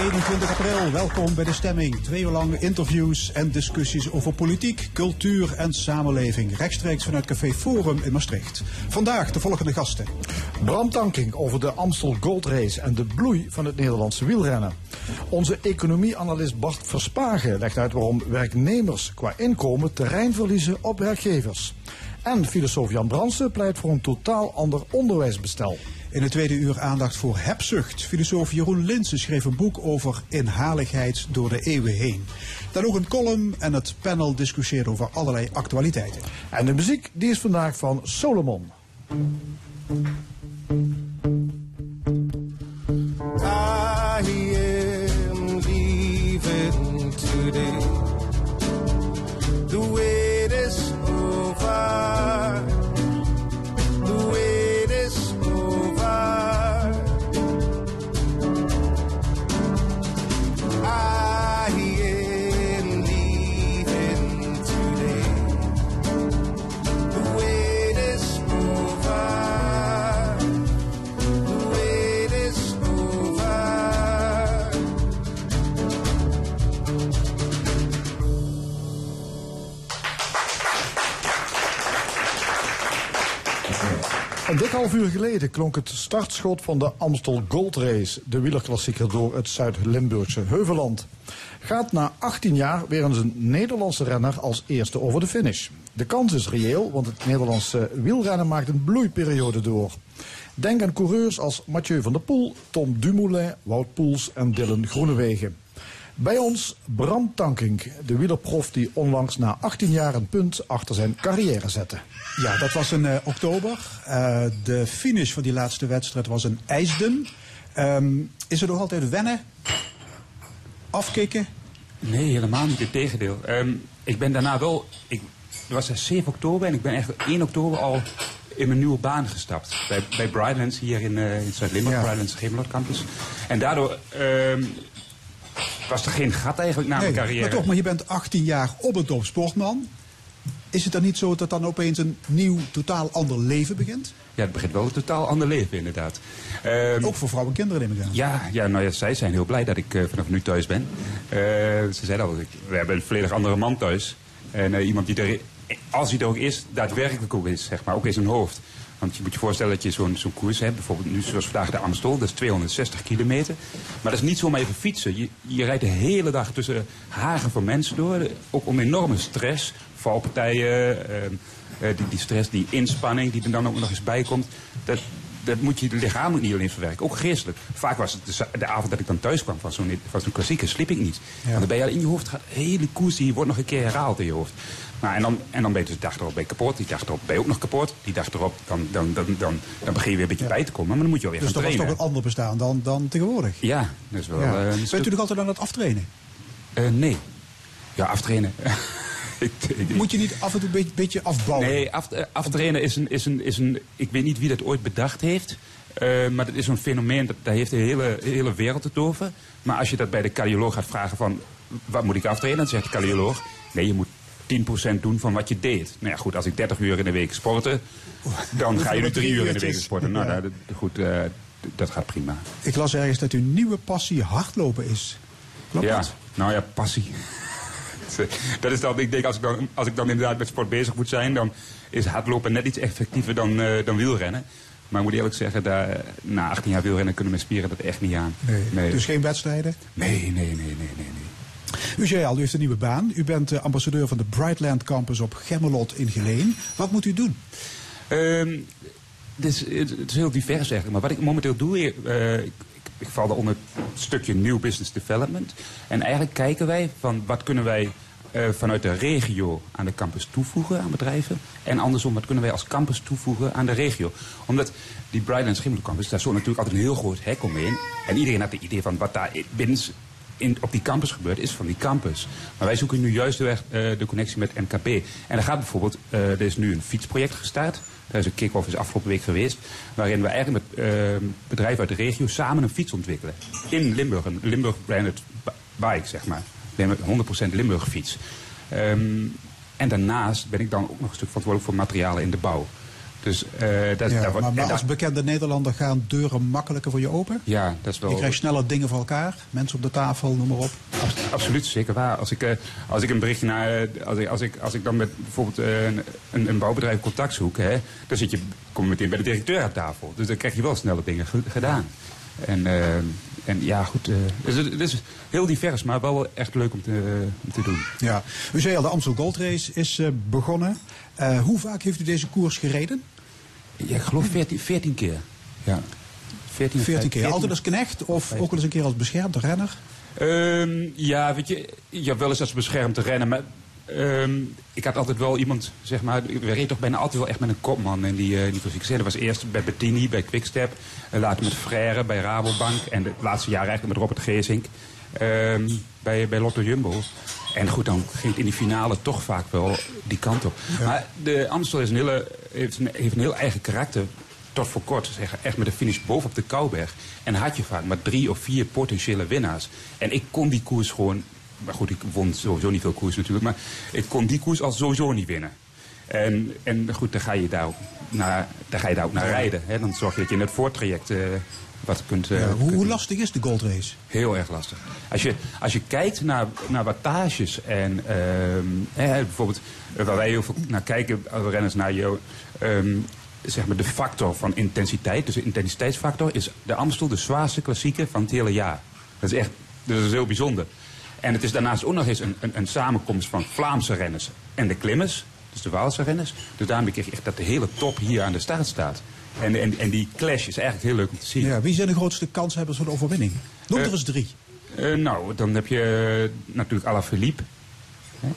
21 april, welkom bij de stemming. Twee uur lang interviews en discussies over politiek, cultuur en samenleving. Rechtstreeks vanuit Café Forum in Maastricht. Vandaag de volgende gasten. Bram Tanking over de Amstel Gold Race en de bloei van het Nederlandse wielrennen. Onze economieanalist Bart Verspagen legt uit waarom werknemers qua inkomen terrein verliezen op werkgevers. En filosoof Jan Bransen pleit voor een totaal ander onderwijsbestel. In het tweede uur aandacht voor hebzucht. Filosoof Jeroen Linsen schreef een boek over inhaligheid door de eeuwen heen. Dan ook een column en het panel discussieert over allerlei actualiteiten. En de muziek die is vandaag van Solomon. I am leaving today. The wait is over. Een half uur geleden klonk het startschot van de Amstel Gold Race, de wielerklassieker door het Zuid-Limburgse Heuveland. Gaat na 18 jaar weer eens een Nederlandse renner als eerste over de finish. De kans is reëel, want het Nederlandse wielrennen maakt een bloeiperiode door. Denk aan coureurs als Mathieu van der Poel, Tom Dumoulin, Wout Poels en Dylan Groenewegen. Bij ons Bram Tankink, de wielerprof die onlangs na 18 jaar een punt achter zijn carrière zette. Ja, dat was in eh, oktober. Eh, de finish van die laatste wedstrijd was in IJsden. Ehm, is er nog altijd wennen? Afkicken? Nee, helemaal niet. Integendeel. Ehm ik ben daarna wel... Ik, het was 7 oktober en ik ben echt 1 oktober al in mijn nieuwe baan gestapt. Bij, bij Brightlands hier in, eh, in Zuid-Limburg, Ja. Brightlands Campus. En daardoor ehm, was er geen gat eigenlijk na mijn carrière. maar toch, maar je bent 18 jaar op het topsportman. Is het dan niet zo dat dan opeens een nieuw, totaal ander leven begint? Ja, het begint wel een totaal ander leven inderdaad. Ehm, Ook voor vrouwen en kinderen neem ik aan. Ja, ja, nou ja, zij zijn heel blij dat ik eh, vanaf nu thuis ben. Eh, ze zeiden al, we hebben een volledig andere man thuis. En eh, iemand die er, als hij er ook is, daadwerkelijk ook is, zeg maar, ook in zijn hoofd. Want je moet je voorstellen dat je zo'n koers hebt, bijvoorbeeld nu zoals vandaag de Amstel, dat is 260 kilometer. Maar dat is niet zomaar even fietsen. Je, je rijdt de hele dag tussen hagen van mensen door, ook om enorme stress, valpartijen, ehm, eh, die, die stress, die inspanning die er dan ook nog eens bij komt. Dat, dat moet je lichamelijk niet alleen verwerken, ook geestelijk. Vaak was het de, avond dat ik dan thuis kwam van zo'n van zo'n klassieker, sliep ik niet. Want dan ben je al in je hoofd, gaat, de hele koers die wordt nog een keer herhaald in je hoofd. Nou, en, dan, en dan ben je dus de dag erop ben je kapot, die dag erop ben je ook nog kapot. Die dag erop, dan, dan, dan, dan, dan begin je weer een beetje bij te komen, maar dan moet je alweer Dus dat gaan was toch trainen. een ander bestaan dan, dan tegenwoordig. Ja, dat is wel Ja. eh, Bent u nog altijd aan het aftrainen? Eh, nee. Ja, aftrainen. ik, Moet je niet af en toe een beetje, beetje afbouwen? Nee, af, eh, aftrainen is een, is, een, is een. Ik weet niet wie dat ooit bedacht heeft. eh, maar dat is zo'n fenomeen, dat, daar heeft de hele, hele wereld het over. Maar als je dat bij de cardioloog gaat vragen van... wat moet ik aftrainen? Dan zegt de cardioloog... nee, je moet 10% doen van wat je deed. Nou ja, goed, als ik 30 uur in de week sporten... dan ga je nu drie uur in de week sporten. Nou, Ja. dat, goed, eh, dat gaat prima. Ik las ergens dat uw nieuwe passie hardlopen is. Klopt ja, dat? nou ja, passie. Dat is dan, ik denk, als ik, dan, als ik dan inderdaad met sport bezig moet zijn, dan is hardlopen net iets effectiever dan, eh, dan wielrennen. Maar ik moet eerlijk zeggen, daar, eh, na 18 jaar wielrennen kunnen mijn spieren dat echt niet aan. Nee. nee, Dus geen wedstrijden? nee, nee, nee, nee, nee. nee. U zei al, u heeft een nieuwe baan. U bent eh, ambassadeur van de Brightland Campus op Gemmelot in Geleen. Wat moet u doen? Ehm, het, is, het is heel divers eigenlijk. Maar wat ik momenteel doe, ik, ik, ik val onder het stukje New Business Development. En eigenlijk kijken wij van wat kunnen wij eh, vanuit de regio aan de campus toevoegen aan bedrijven. En andersom, wat kunnen wij als campus toevoegen aan de regio. Omdat die Brightland Schimmel Campus, daar stond natuurlijk altijd een heel groot hek omheen. En iedereen had het idee van wat daar binnen in, op die campus gebeurt, is van die campus. Maar wij zoeken nu juist de, weg, eh, de connectie met MKB. En er gaat bijvoorbeeld, eh, er is nu een fietsproject gestart. Daar is een kick-off is afgelopen week geweest. Waarin we eigenlijk met bedrijven uit de regio samen een fiets ontwikkelen. In Limburg, een Limburg branded bike, zeg maar. Een 100% Limburg fiets. Ehm, en daarnaast ben ik dan ook nog een stuk verantwoordelijk voor materialen in de bouw. Dus eh, dat, Ja, daar wordt- maar, maar en als bekende Nederlander gaan deuren makkelijker voor je open? ja, dat is wel... Je krijgt sneller dingen voor elkaar, mensen op de tafel, noem maar op. Abs- Absoluut, zeker waar. Als ik, eh, als ik een berichtje naar. eh, Als ik, als ik, als ik dan met bijvoorbeeld een, een, bouwbedrijf contact zoek, hè, dan zit je, kom je meteen bij de directeur aan tafel. Dus dan krijg je wel snelle dingen ge- gedaan. En, eh, en ja, goed. eh, dus het, het is heel divers, maar wel echt leuk om te, om te doen. Ja. U zei al, de Amstel Gold Race is eh, begonnen. Eh, hoe vaak heeft u deze koers gereden? Ja, ik geloof 14, 14 keer. Ja. 14, 14 keer. 14. Altijd als knecht of ook wel eens een keer als beschermde renner? Ehm, ja, weet je, hebt wel eens als beschermd te rennen, maar ehm, ik had altijd wel iemand, zeg maar, we reden toch bijna altijd wel echt met een kopman in die, uh, die klassieke. Dat was eerst bij Bettini, bij Quickstep, uh, later met Frère bij Rabobank en het laatste jaar eigenlijk met Robert Geesink ehm, bij, bij Lotto Jumbo. En goed, dan ging het in die finale toch vaak wel die kant op. Maar de Amstel is een hele, heeft, een, heeft een heel eigen karakter tot voor kort zeggen, echt met de finish bovenop de Kouberg. En had je vaak maar drie of vier potentiële winnaars. En ik kon die koers gewoon, maar goed, ik won sowieso niet veel koers natuurlijk, maar ik kon die koers al sowieso niet winnen. En, en goed, dan ga je daar ook naar, daar ga je daar ook naar rijden. Hè? Dan zorg je dat je in het voortraject eh, wat kunt... eh, Ja, hoe, kunt lastig is de Gold Race? Heel erg lastig. Als je, als je kijkt naar, naar wattages en ehm, bijvoorbeeld waar wij heel veel naar kijken, als renners naar jou, ehm, zeg maar de factor van intensiteit, dus de intensiteitsfactor, is de Amstel de zwaarste klassieker van het hele jaar. Dat is echt dat is heel bijzonder. En het is daarnaast ook nog eens een, een, een samenkomst van Vlaamse renners en de klimmers, dus de Waalse renners. Dus daarmee krijg je echt dat de hele top hier aan de start staat. En, en, en die clash is eigenlijk heel leuk om te zien. Ja, wie zijn de grootste kanshebbers voor de overwinning? Noem er Eh, eens drie. Eh, nou, dan heb je eh, natuurlijk Alaphilippe. Hè?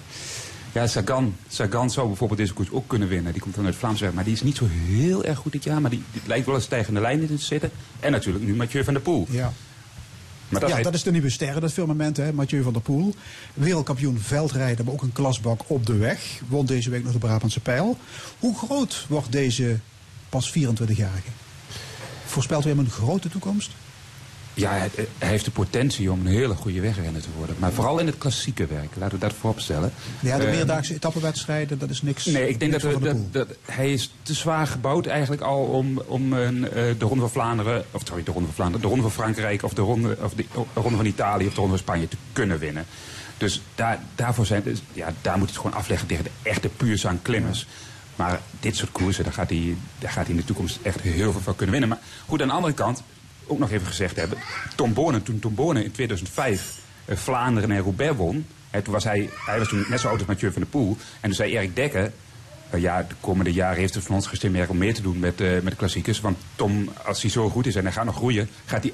Ja, Sagan. Sagan zou bijvoorbeeld deze koers ook kunnen winnen. Die komt vanuit Vlaamsweg. Maar die is niet zo heel erg goed dit jaar. Maar die, die lijkt wel een stijgende lijn in te zitten. En natuurlijk nu Mathieu van der Poel. Ja. Maar dat ja, dat is de nieuwe sterren, dat firmament, hè? Mathieu van der Poel. Wereldkampioen veldrijden, maar ook een klasbak op de weg. Won deze week nog de Brabantse Pijl. Hoe groot wordt deze pas 24-jarige? Voorspelt u hem een grote toekomst? Ja, hij, hij heeft de potentie om een hele goede wegrenner te worden. Maar vooral in het klassieke werk. Laten we dat voorop stellen. Ja, de Eh, meerdaagse etappenwedstrijden, dat is niks. Nee, ik denk dat, we, dat, hij is te zwaar gebouwd eigenlijk al om, om een, eh, de Ronde van Vlaanderen, of sorry, de Ronde van Vlaanderen, de Ronde van Frankrijk of de Ronde, of de Ronde van Italië of de Ronde van Spanje te kunnen winnen. Dus daar, daarvoor zijn, dus, ja, daar moet hij het gewoon afleggen tegen de echte puurzang klimmers. Maar dit soort koersen, daar gaat, hij, daar gaat hij in de toekomst echt heel veel van kunnen winnen. Maar goed, aan de andere kant, ook nog even gezegd hebben, Tom Bonen, toen Tom Bonen in 2005 eh, Vlaanderen en Roubaix won, toen was hij, hij was toen net zo oud als Mathieu van der Poel. En toen zei Erik Dekker, uh, ja, de komende jaren heeft het van ons gestimmeerd om meer te doen met, uh, met de klassiekers. Want Tom, als hij zo goed is en hij gaat nog groeien, gaat hij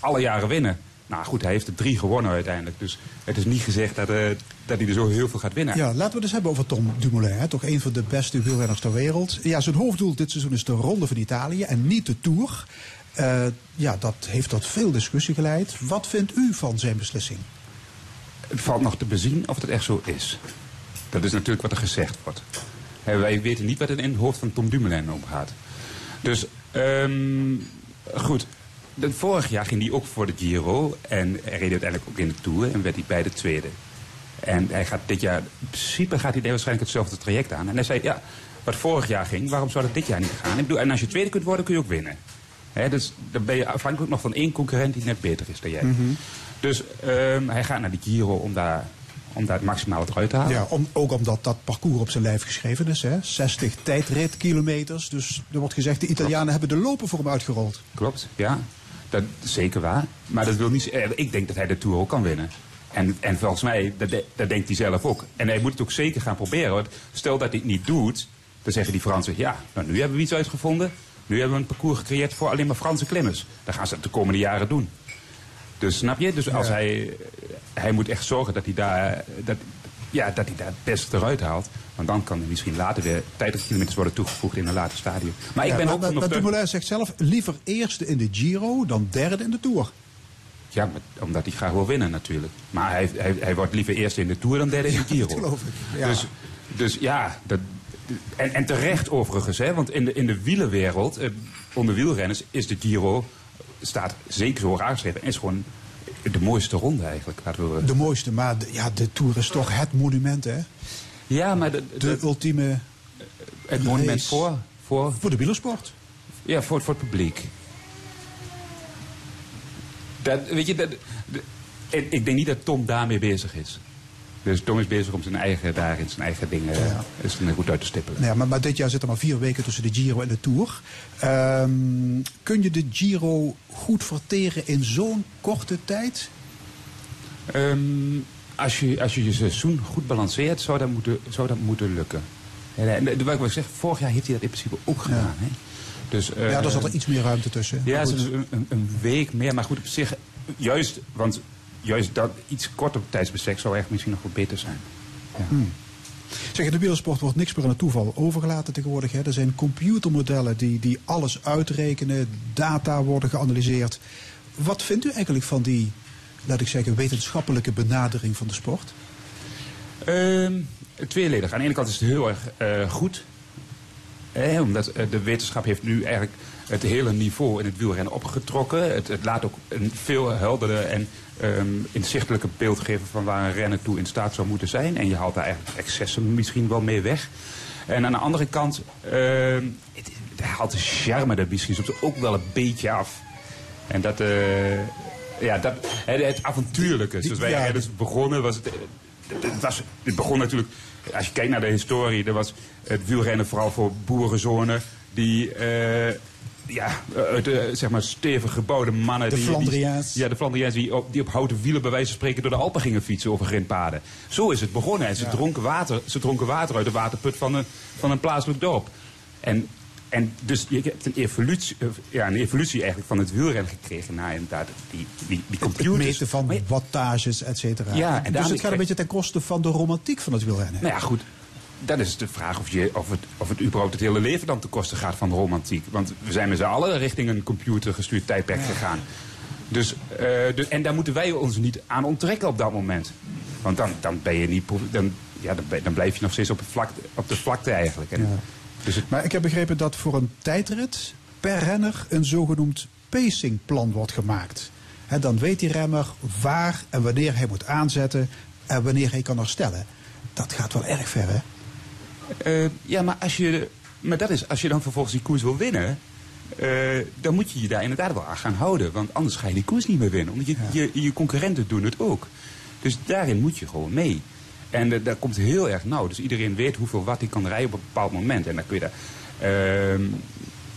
alle jaren winnen. Nou goed, hij heeft er drie gewonnen uiteindelijk. Dus het is niet gezegd dat, dat hij er zo heel veel gaat winnen. Ja, laten we het eens hebben over Tom Dumoulin. Hè? Toch een van de beste wielrenners ter wereld. Ja, zijn hoofddoel dit seizoen is de Ronde van Italië en niet de Tour. Uh, ja, dat heeft tot veel discussie geleid. Wat vindt u van zijn beslissing? Het valt nog te bezien of het echt zo is. Dat is natuurlijk wat er gezegd wordt. Wij weten niet wat er in het hoofd van Tom Dumoulin omgaat. Dus, um, goed. Vorig jaar ging hij ook voor de Giro. En reed uiteindelijk ook in de Tour. En werd hij bij de tweede. En hij gaat dit jaar, in principe gaat hij waarschijnlijk hetzelfde traject aan. En hij zei, ja, wat vorig jaar ging, waarom zou dat dit jaar niet gaan? Ik bedoel, en als je tweede kunt worden, kun je ook winnen. He, dus dan ben je afhankelijk nog van één concurrent die net beter is dan jij. Mm -hmm. Dus um, hij gaat naar de Giro om daar, om daar het maximale eruit te halen. Ja, om, ook omdat dat parcours op zijn lijf geschreven is. Hè? 60 tijdritkilometers. Dus er wordt gezegd, de Italianen hebben de lopen voor hem uitgerold. Klopt, ja. Dat is zeker waar. Maar dat wil niet, ik denk dat hij de Tour ook kan winnen. En, en volgens mij, dat, dat denkt hij zelf ook. En hij moet het ook zeker gaan proberen. Want stel dat hij het niet doet, dan zeggen die Fransen... ja, nou, nu hebben we iets uitgevonden. Nu hebben we een parcours gecreëerd voor alleen maar Franse klimmers. Dan gaan ze de komende jaren doen. Dus snap je? Dus als ja. hij... Hij moet echt zorgen dat hij daar... Dat, ja, dat hij daar het beste eruit haalt. Want dan kan er misschien later weer tijdritkilometers worden toegevoegd in een later stadium. Maar ik ben maar, ook maar, nog maar Dumoulin zegt zelf, liever eerste in de Giro dan derde in de Tour. Ja, maar, omdat hij graag wil winnen natuurlijk. Maar hij, hij, hij wordt liever eerste in de Tour dan derde in de Giro. dat geloof ik. Ja. Dus, dus ja, dat, en, en terecht overigens, hè, want in de, in de wielenwereld, eh, onder wielrenners, is de Giro, staat zeker zo hoog aangeschreven, en is gewoon de mooiste ronde eigenlijk. We... De mooiste, maar de, ja, de Tour is toch het monument, hè? Ja, maar de, de, de ultieme het monument voor, Voor, Voor de wielersport. ja, voor, voor het publiek. Dat, weet je, dat, ik denk niet dat Tom daarmee bezig is. Dus Tom is bezig om zijn eigen, daarin zijn eigen dingen Ja. is goed uit te stippelen. Nou ja, maar, maar dit jaar zitten maar vier weken tussen de Giro en de Tour. Ehm, kun je de Giro goed verteren in zo'n korte tijd? Ehm, als, je, als je je seizoen goed balanceert, zou dat moeten, zou dat moeten lukken. En, wat ik wil zeggen, vorig jaar heeft hij dat in principe ook gedaan. Hè? Dus, eh, ja, daar zat er iets meer ruimte tussen. Ja, dus een, een week meer. Maar goed, op zich, juist, want juist dat iets korter tijdsbestek zou echt misschien nog wel beter zijn. Zeg, in de wielersport wordt niks meer aan het toeval overgelaten tegenwoordig. Hè. Er zijn computermodellen die, die alles uitrekenen, data worden geanalyseerd. Wat vindt u eigenlijk van die, laat ik zeggen, wetenschappelijke benadering van de sport? Ehm, tweeledig. Aan de ene kant is het heel erg eh, goed. Eh, omdat eh, de wetenschap heeft nu eigenlijk het hele niveau in het wielrennen opgetrokken. Het, het laat ook een veel helderder en ehm, inzichtelijker beeld geven van waar een renner toe in staat zou moeten zijn. En je haalt daar eigenlijk excessen misschien wel mee weg. En aan de andere kant, ehm, het, het haalt de charme er misschien ook wel een beetje af. En dat, eh, ja, dat het, het avontuurlijke. Zoals wij ja, renners begonnen, was het, het, was, het begon natuurlijk, als je kijkt naar de historie, er was het wielrennen vooral voor boerenzonen die, eh, ja, uit de, zeg maar, stevig gebouwde mannen. De die, die- Flandriaans. ja, de Flandriaans die op, die op houten wielen bij wijze van spreken door de Alpen gingen fietsen over grindpaden. Zo is het begonnen. En ze, dronken, water, ze dronken water uit de waterput van een, van een plaatselijk dorp. En, en dus je hebt een evolutie, eh, ja, een evolutie eigenlijk van het wielrennen gekregen naar inderdaad die, die, die Het computers. meten van wattages, et cetera. Ja, en dus het gaat een beetje ten koste van de romantiek van het wielrennen. Nou ja, goed. Dan is het de vraag of, je, of, het, of het überhaupt het hele leven dan ten koste gaat van de romantiek. Want we zijn met z'n allen richting een computergestuurd tijdperk gegaan. Dus, dus, en daar moeten wij ons niet aan onttrekken op dat moment. Want dan, dan ben je niet. Dan, ja, dan, blijf je nog steeds op, het vlakte, op de vlakte eigenlijk. Ja. Dus het, Maar ik heb begrepen dat voor een tijdrit per renner een zogenoemd pacingplan wordt gemaakt. Hè, dan weet die remmer waar en wanneer hij moet aanzetten en wanneer hij kan herstellen. Dat gaat wel erg ver, hè? Eh, ja, maar, als je, maar dat is, als je dan vervolgens die koers wil winnen, eh, dan moet je je daar inderdaad wel aan gaan houden. Want anders ga je die koers niet meer winnen. Omdat je, je, je concurrenten doen het ook. Dus daarin moet je gewoon mee. En eh, daar komt heel erg nauw. Dus iedereen weet hoeveel watt hij kan rijden op een bepaald moment. En dan kun je daar...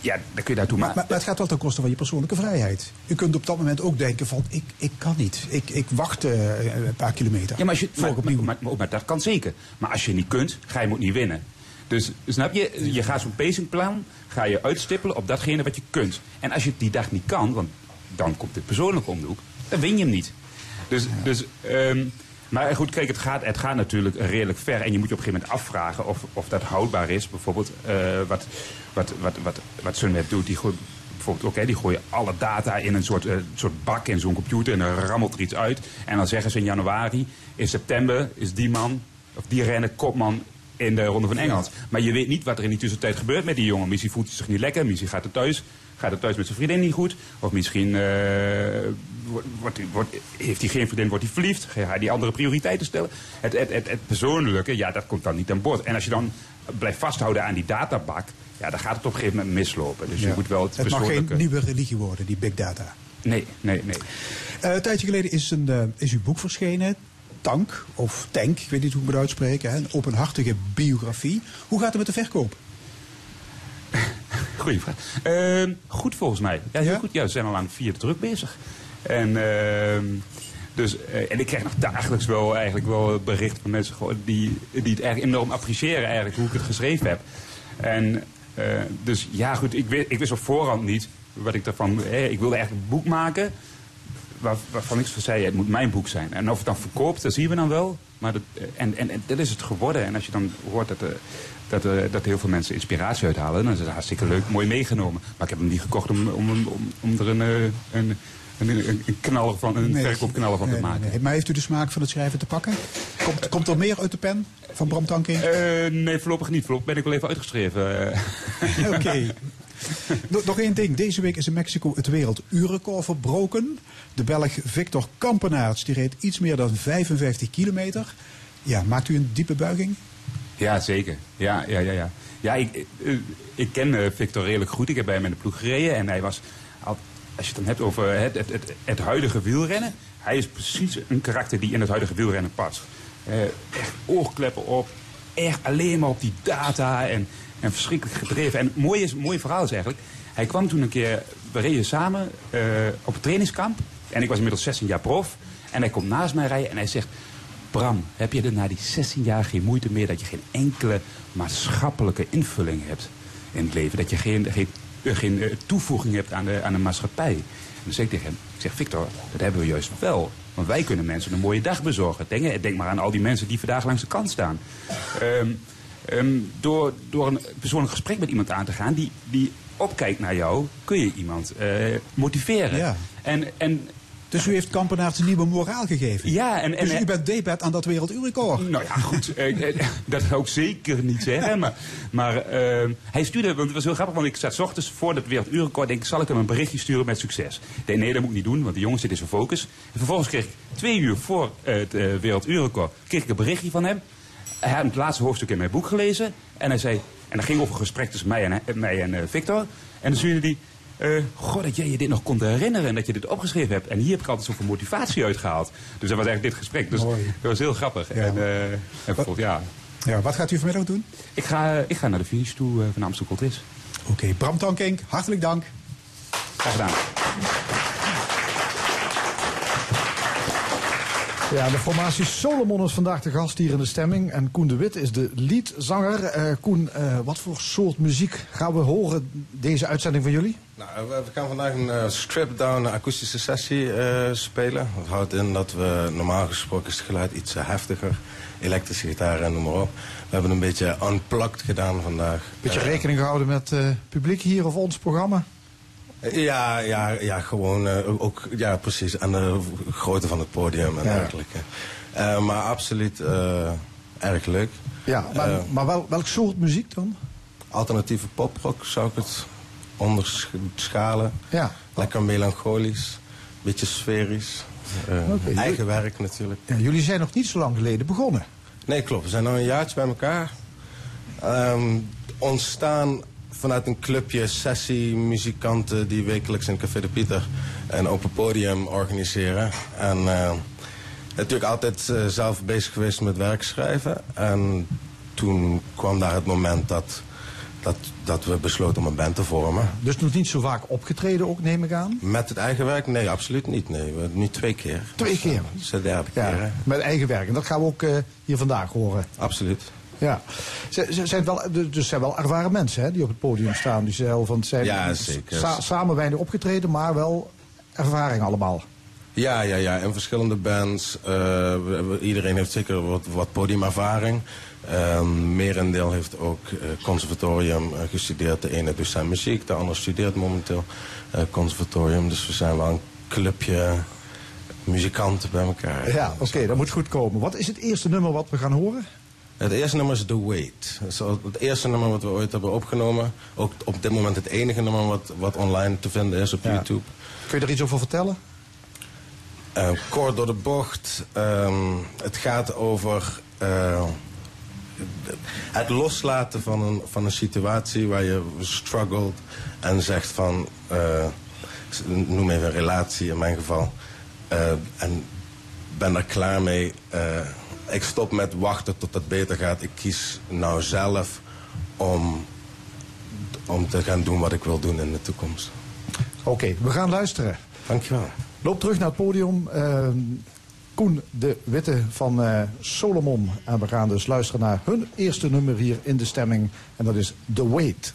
ja, dan kun je daartoe Maar, maar, maar het gaat wel ten koste van je persoonlijke vrijheid. U kunt op dat moment ook denken van, ik, ik kan niet. Ik, ik wacht eh, een paar kilometer. Ja, maar, als je, maar, opnieuw. maar, maar- maar dat kan zeker. Maar als je niet kunt, ga je ook niet winnen. Dus snap je, je gaat zo'n pacingplan, ga je uitstippelen op datgene wat je kunt. En als je het die dag niet kan, want dan komt het persoonlijk om de hoek, dan win je hem niet. Dus, dus ehm, maar goed, kijk, het gaat, het gaat natuurlijk redelijk ver. En je moet je op een gegeven moment afvragen of, of dat houdbaar is. Bijvoorbeeld eh, wat, wat, wat, wat, Sunweb doet, die gooit bijvoorbeeld hè, die gooien alle data in een soort, eh, soort bak in zo'n computer en dan rammelt er iets uit. En dan zeggen ze in januari, in september is die man, of die renner kopman in de Ronde van Engeland. Maar je weet niet wat er in die tussentijd gebeurt met die jongen. Misschien voelt hij zich niet lekker, misschien gaat het thuis, gaat het thuis met zijn vriendin niet goed. Of misschien eh, wordt, wordt, wordt- heeft hij geen vriendin, wordt hij verliefd. Ga hij die andere prioriteiten stellen. Het, het, het, het persoonlijke, ja, dat komt dan niet aan boord. En als je dan blijft vasthouden aan die databak, ja, dan gaat het op een gegeven moment mislopen. Dus je moet wel het het mag geen nieuwe religie worden, die big data. Nee, nee, nee. Eh, een tijdje geleden is, een, eh, is uw boek verschenen. Tank, of Tank, ik weet niet hoe ik het moet uitspreken. Hè, een openhartige biografie. Hoe gaat het met de verkoop? Goeie vraag. Ehm, goed volgens mij. Ja, heel Ja? goed. Ja, we zijn al aan vierde druk bezig. En, ehm, dus, eh, en ik krijg nog dagelijks wel, eigenlijk wel berichten van mensen die, die het eigenlijk enorm appreciëren eigenlijk, hoe ik het geschreven heb. En eh, dus ja, goed, ik wist, ik wist op voorhand niet wat ik daarvan... eh, ik wilde eigenlijk een boek maken waar, waarvan ik zei, het moet mijn boek zijn. En of het dan verkoopt, dat zien we dan wel. Maar eh, en, en, dat is het geworden. En als je dan hoort dat, eh, dat, dat heel veel mensen inspiratie uithalen, dan is het hartstikke leuk, mooi meegenomen. Maar ik heb hem niet gekocht om, om, om, om er een, een, een, een, een knaller van, een Nee. verkoopknaller van Nee, te maken. nee. Maar heeft u de smaak van het schrijven te pakken? Komt, komt er meer uit de pen van Bram Tankink? Eh, nee, voorlopig niet. Voorlopig ben ik wel even uitgeschreven. Oké. Nog- Nog één ding. Deze week is in Mexico het werelduurrecord verbroken. De Belg Victor Kampenaerts die reed iets meer dan 55 kilometer. Ja, maakt u een diepe buiging? Ja, zeker. Ja, ja, ja. ja. ja ik, eh, ik ken eh, Victor redelijk goed. Ik heb bij hem in de ploeg gereden. En hij was, als je het dan hebt over het, het, het, huidige wielrennen. Hij is precies een karakter die in het huidige wielrennen past. Eh, echt oorkleppen op. Echt alleen maar op die data. En, en verschrikkelijk gedreven. En het mooie, is, het mooie verhaal is eigenlijk. Hij kwam toen een keer, we reden samen eh, op het trainingskamp. En ik was inmiddels 16 jaar prof. En hij komt naast mij rijden en hij zegt... Bram, heb je er na die 16 jaar geen moeite meer dat je geen enkele maatschappelijke invulling hebt in het leven? Dat je geen, geen, geen eh, toevoeging hebt aan de, aan de maatschappij? En dan zeg ik tegen hem, ik zeg Victor, dat hebben we juist wel. Want wij kunnen mensen een mooie dag bezorgen. Denk, denk maar aan al die mensen die vandaag langs de kant staan. Ehm, ehm, door, door een persoonlijk gesprek met iemand aan te gaan die, die opkijkt naar jou, kun je iemand eh, motiveren. Ja. En, en Dus u heeft Kampenaerts een nieuwe moraal gegeven. ja, en, en dus u bent debet aan dat werelduurrecord. nou ja, goed. eh, eh, dat zou ik zeker niet zeggen. Maar, maar eh, hij stuurde, want het was heel grappig, want ik zat 's ochtends voor het werelduurrecord. Denk ik, zal ik hem een berichtje sturen met succes? Denk, nee, dat moet ik niet doen, want de jongen zit in zijn focus. En vervolgens kreeg ik twee uur voor het werelduurrecord kreeg ik een berichtje van hem. Hij had het laatste hoofdstuk in mijn boek gelezen. En hij zei, en dat ging over een gesprek tussen mij en, mij en eh, Victor. En dan stuurde hij. Eh goh, dat jij je dit nog kon herinneren en dat je dit opgeschreven hebt. En hier heb ik altijd zoveel motivatie uitgehaald. Dus dat was eigenlijk dit gesprek. Dus Mooi. dat was heel grappig. Ja. En, eh, en bijvoorbeeld, ja, Ja, wat gaat u vanmiddag doen? ik ga, ik ga naar de finish toe eh, van Gold Race. Oké, Bram Tankink, hartelijk dank. Graag gedaan. Ja, de formatie Solomon is vandaag de gast hier in de stemming. En Koen de Wit is de leadzanger. Eh Koen, eh, wat voor soort muziek gaan we horen deze uitzending van jullie? Nou, we, we gaan vandaag een eh, stripped-down akoestische sessie eh, spelen. Dat houdt in dat we normaal gesproken is het geluid iets eh, heftiger. Elektrische gitaar en noem maar op. We hebben een beetje unplugged gedaan vandaag. Beetje Eh, rekening gehouden met eh publiek hier of ons programma? Ja, ja, ja gewoon eh, ook, ja precies. En de grootte van het podium en Ja. dergelijke. Eh, maar absoluut eh, erg leuk. Ja, maar, maar wel, welk soort muziek dan? alternatieve poprock zou ik het onderschalen. Ja. Lekker melancholisch, beetje sferisch. Eigen werk natuurlijk. ja. Jullie zijn nog niet zo lang geleden begonnen. Nee, klopt. We zijn nu een jaartje bij elkaar. Ehm, ontstaan vanuit een clubje sessie muzikanten die wekelijks in Café de Pieter een open podium organiseren. En eh, natuurlijk altijd eh, zelf bezig geweest met werk schrijven. En toen kwam daar het moment dat, dat, dat we besloten om een band te vormen. Dus nog niet zo vaak opgetreden ook, neem ik aan? Met het eigen werk? Nee, absoluut niet. Nee, we, nu twee keer. Twee keer? Dat is de derde keer, hè? Ja, met eigen werk. En dat gaan we ook eh, hier vandaag horen. Absoluut. Ja. Ze, ze zijn wel, dus zijn wel ervaren mensen hè, die op het podium staan. Die zelf van het zijn Ja, zeker. sa- samen weinig opgetreden, maar wel ervaring allemaal. Ja, ja, ja. In verschillende bands. eh, iedereen heeft zeker wat, wat podiumervaring. Ehm merendeel heeft ook eh, conservatorium eh, gestudeerd. De ene docent muziek, de ander studeert momenteel conservatorium. Dus we zijn wel een clubje muzikanten bij elkaar. Ja, oké, dat moet goed komen. Wat is het eerste nummer wat we gaan horen? Het eerste nummer is The Wait. Dat het eerste nummer wat we ooit hebben opgenomen. Ook op dit moment het enige nummer wat, wat online te vinden is op Ja. YouTube. Kun je er iets over vertellen? Eh, kort door de bocht. ehm, het gaat over eh, het loslaten van een, van een situatie waar je struggelt en zegt van, eh, noem even een relatie in mijn geval, en ben er klaar mee. Ik stop met wachten tot het beter gaat. Ik kies nou zelf om, om te gaan doen wat ik wil doen in de toekomst. Oké, we gaan luisteren. Dankjewel. Loop terug naar het podium. eh, Koen de Witte van eh, Solomon. En we gaan dus luisteren naar hun eerste nummer hier in de stemming. En dat is The Wait.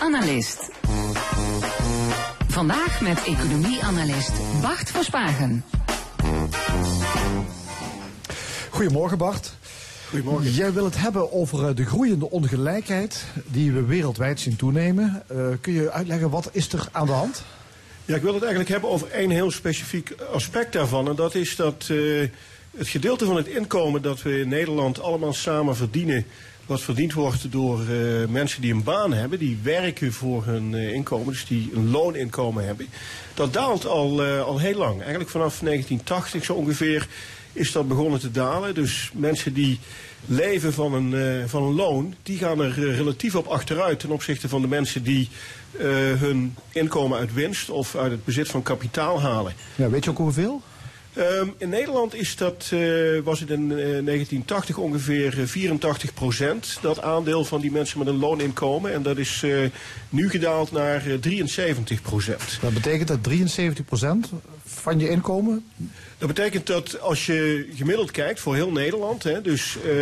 Analist. Vandaag met economie-analyst Bart Verspagen. Goedemorgen Bart. Goedemorgen. Jij wil het hebben over eh, de groeiende ongelijkheid die we wereldwijd zien toenemen. Eh, kun je uitleggen wat is er aan de hand? Ja, ik wil het eigenlijk hebben over één heel specifiek aspect daarvan. En dat is dat eh, het gedeelte van het inkomen dat we in Nederland allemaal samen verdienen. Wat verdiend wordt door eh, mensen die een baan hebben, die werken voor hun eh, inkomen, dus die een looninkomen hebben. Dat daalt al, eh, al heel lang. Eigenlijk vanaf 1980 zo ongeveer is dat begonnen te dalen. Dus mensen die leven van een, van een loon, die gaan er relatief op achteruit ten opzichte van de mensen die hun inkomen uit winst of uit het bezit van kapitaal halen. Ja, weet je ook hoeveel? Ehm, in Nederland is dat, eh, was het in eh, 1980 ongeveer eh, 84 procent, dat aandeel van die mensen met een looninkomen. En dat is eh, nu gedaald naar eh, 73 procent. Dat betekent dat 73% van je inkomen. Dat betekent dat als je gemiddeld kijkt voor heel Nederland, hè, dus eh,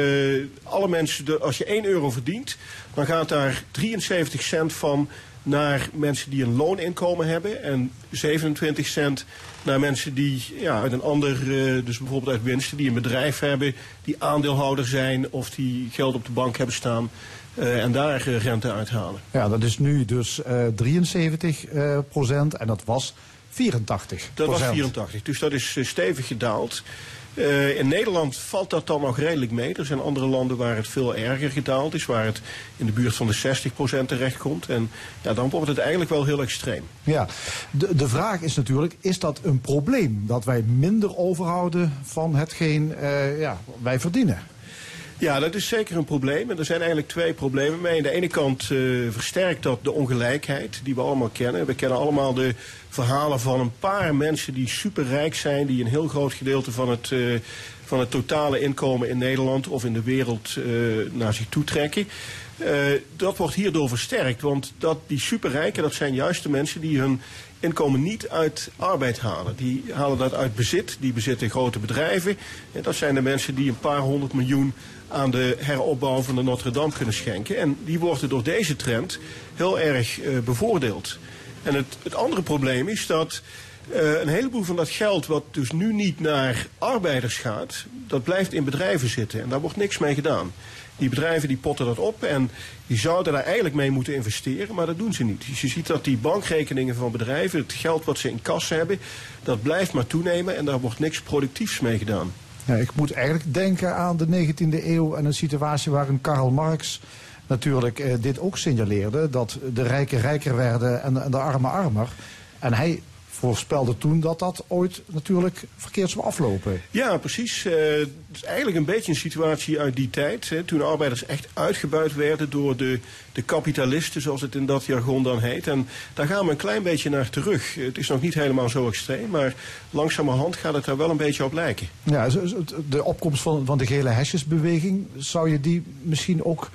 alle mensen, de, als je 1 euro verdient, dan gaat daar 73 cent van naar mensen die een looninkomen hebben en 27 cent naar mensen die ja, uit een ander, eh, dus bijvoorbeeld uit winsten, die een bedrijf hebben, die aandeelhouder zijn of die geld op de bank hebben staan eh, en daar eh, rente uithalen. Ja, dat is nu dus eh 73 eh, procent en dat was 84% Dat was 84, dus dat is stevig gedaald. Eh, in Nederland valt dat dan nog redelijk mee. Er zijn andere landen waar het veel erger gedaald is, waar het in de buurt van de 60% terechtkomt. En ja, dan wordt het eigenlijk wel heel extreem. Ja, de, de vraag is natuurlijk, is dat een probleem? Dat wij minder overhouden van hetgeen eh, ja, wij verdienen? Ja, dat is zeker een probleem. En er zijn eigenlijk twee problemen mee. Aan de ene kant eh, versterkt dat de ongelijkheid die we allemaal kennen. We kennen allemaal de verhalen van een paar mensen die superrijk zijn, die een heel groot gedeelte van het, eh, van het totale inkomen in Nederland of in de wereld eh, naar zich toe trekken. Dat wordt hierdoor versterkt, want dat, die superrijken, dat zijn juist de mensen die hun inkomen niet uit arbeid halen. Die halen dat uit bezit, die bezitten grote bedrijven. En dat zijn de mensen die een paar honderd miljoen aan de heropbouw van de Notre Dame kunnen schenken. En die worden door deze trend heel erg eh, bevoordeeld. En het, het andere probleem is dat Eh, een heleboel van dat geld wat dus nu niet naar arbeiders gaat, dat blijft in bedrijven zitten en daar wordt niks mee gedaan. Die bedrijven die potten dat op en die zouden daar eigenlijk mee moeten investeren, maar dat doen ze niet. Dus je ziet dat die bankrekeningen van bedrijven, het geld wat ze in kas hebben, dat blijft maar toenemen en daar wordt niks productiefs mee gedaan. Ja, ik moet eigenlijk denken aan de 19e eeuw en een situatie waarin Karl Marx natuurlijk eh, dit ook signaleerde. Dat de rijken rijker werden en, en de armen armer. En hij voorspelde toen dat dat ooit natuurlijk verkeerd zou aflopen. Ja, precies. Eh, het is eigenlijk een beetje een situatie uit die tijd. Hè, toen arbeiders echt uitgebuit werden door de, de kapitalisten, zoals het in dat jargon dan heet. En daar gaan we een klein beetje naar terug. Het is nog niet helemaal zo extreem, maar langzamerhand gaat het daar wel een beetje op lijken. Ja, de opkomst van, van de gele hesjesbeweging, zou je die misschien ook...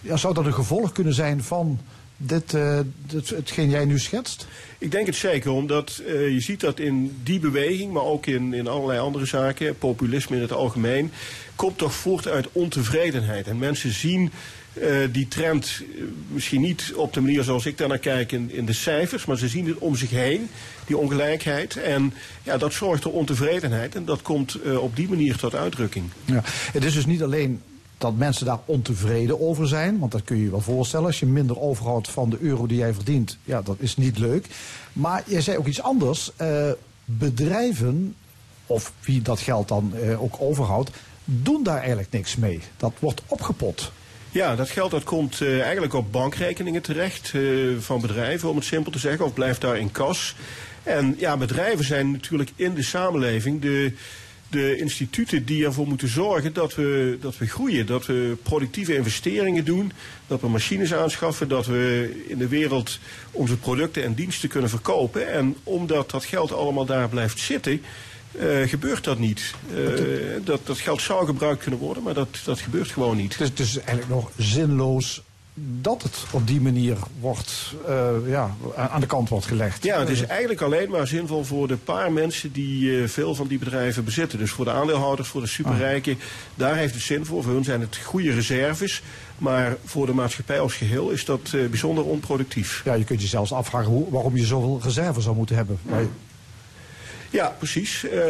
Ja, zou dat een gevolg kunnen zijn van dit, eh, dit, hetgeen jij nu schetst? Ik denk het zeker, omdat eh, je ziet dat in die beweging, maar ook in, in allerlei andere zaken, populisme in het algemeen, komt toch voort uit ontevredenheid. En mensen zien eh, die trend misschien niet op de manier zoals ik daar naar kijk in, in de cijfers, maar ze zien het om zich heen, die ongelijkheid. En ja, dat zorgt voor ontevredenheid en dat komt op die manier tot uitdrukking. Ja. Het is dus niet alleen dat mensen daar ontevreden over zijn, want dat kun je je wel voorstellen. Als je minder overhoudt van de euro die jij verdient, ja, dat is niet leuk. Maar jij zei ook iets anders. Eh, bedrijven, of wie dat geld dan eh, ook overhoudt, doen daar eigenlijk niks mee. Dat wordt opgepot. Ja, dat geld dat komt eh, eigenlijk op bankrekeningen terecht van bedrijven, om het simpel te zeggen, of blijft daar in kas. En ja, bedrijven zijn natuurlijk in de samenleving de, de instituten die ervoor moeten zorgen dat we, dat we groeien. Dat we productieve investeringen doen, dat we machines aanschaffen, dat we in de wereld onze producten en diensten kunnen verkopen. En omdat dat geld allemaal daar blijft zitten, eh, gebeurt dat niet. Eh, dat, dat geld zou gebruikt kunnen worden, maar dat, dat gebeurt gewoon niet. Het is, het is eigenlijk nog zinloos dat het op die manier wordt, eh, ja, aan de kant wordt gelegd. Ja, het is eigenlijk alleen maar zinvol voor de paar mensen die eh, veel van die bedrijven bezitten. Dus voor de aandeelhouders, voor de superrijken, daar heeft het zin voor. Voor hun zijn het goede reserves. Maar voor de maatschappij als geheel is dat eh, bijzonder onproductief. Ja, je kunt je zelfs afvragen hoe, waarom je zoveel reserve zou moeten hebben. Ja, precies. Eh,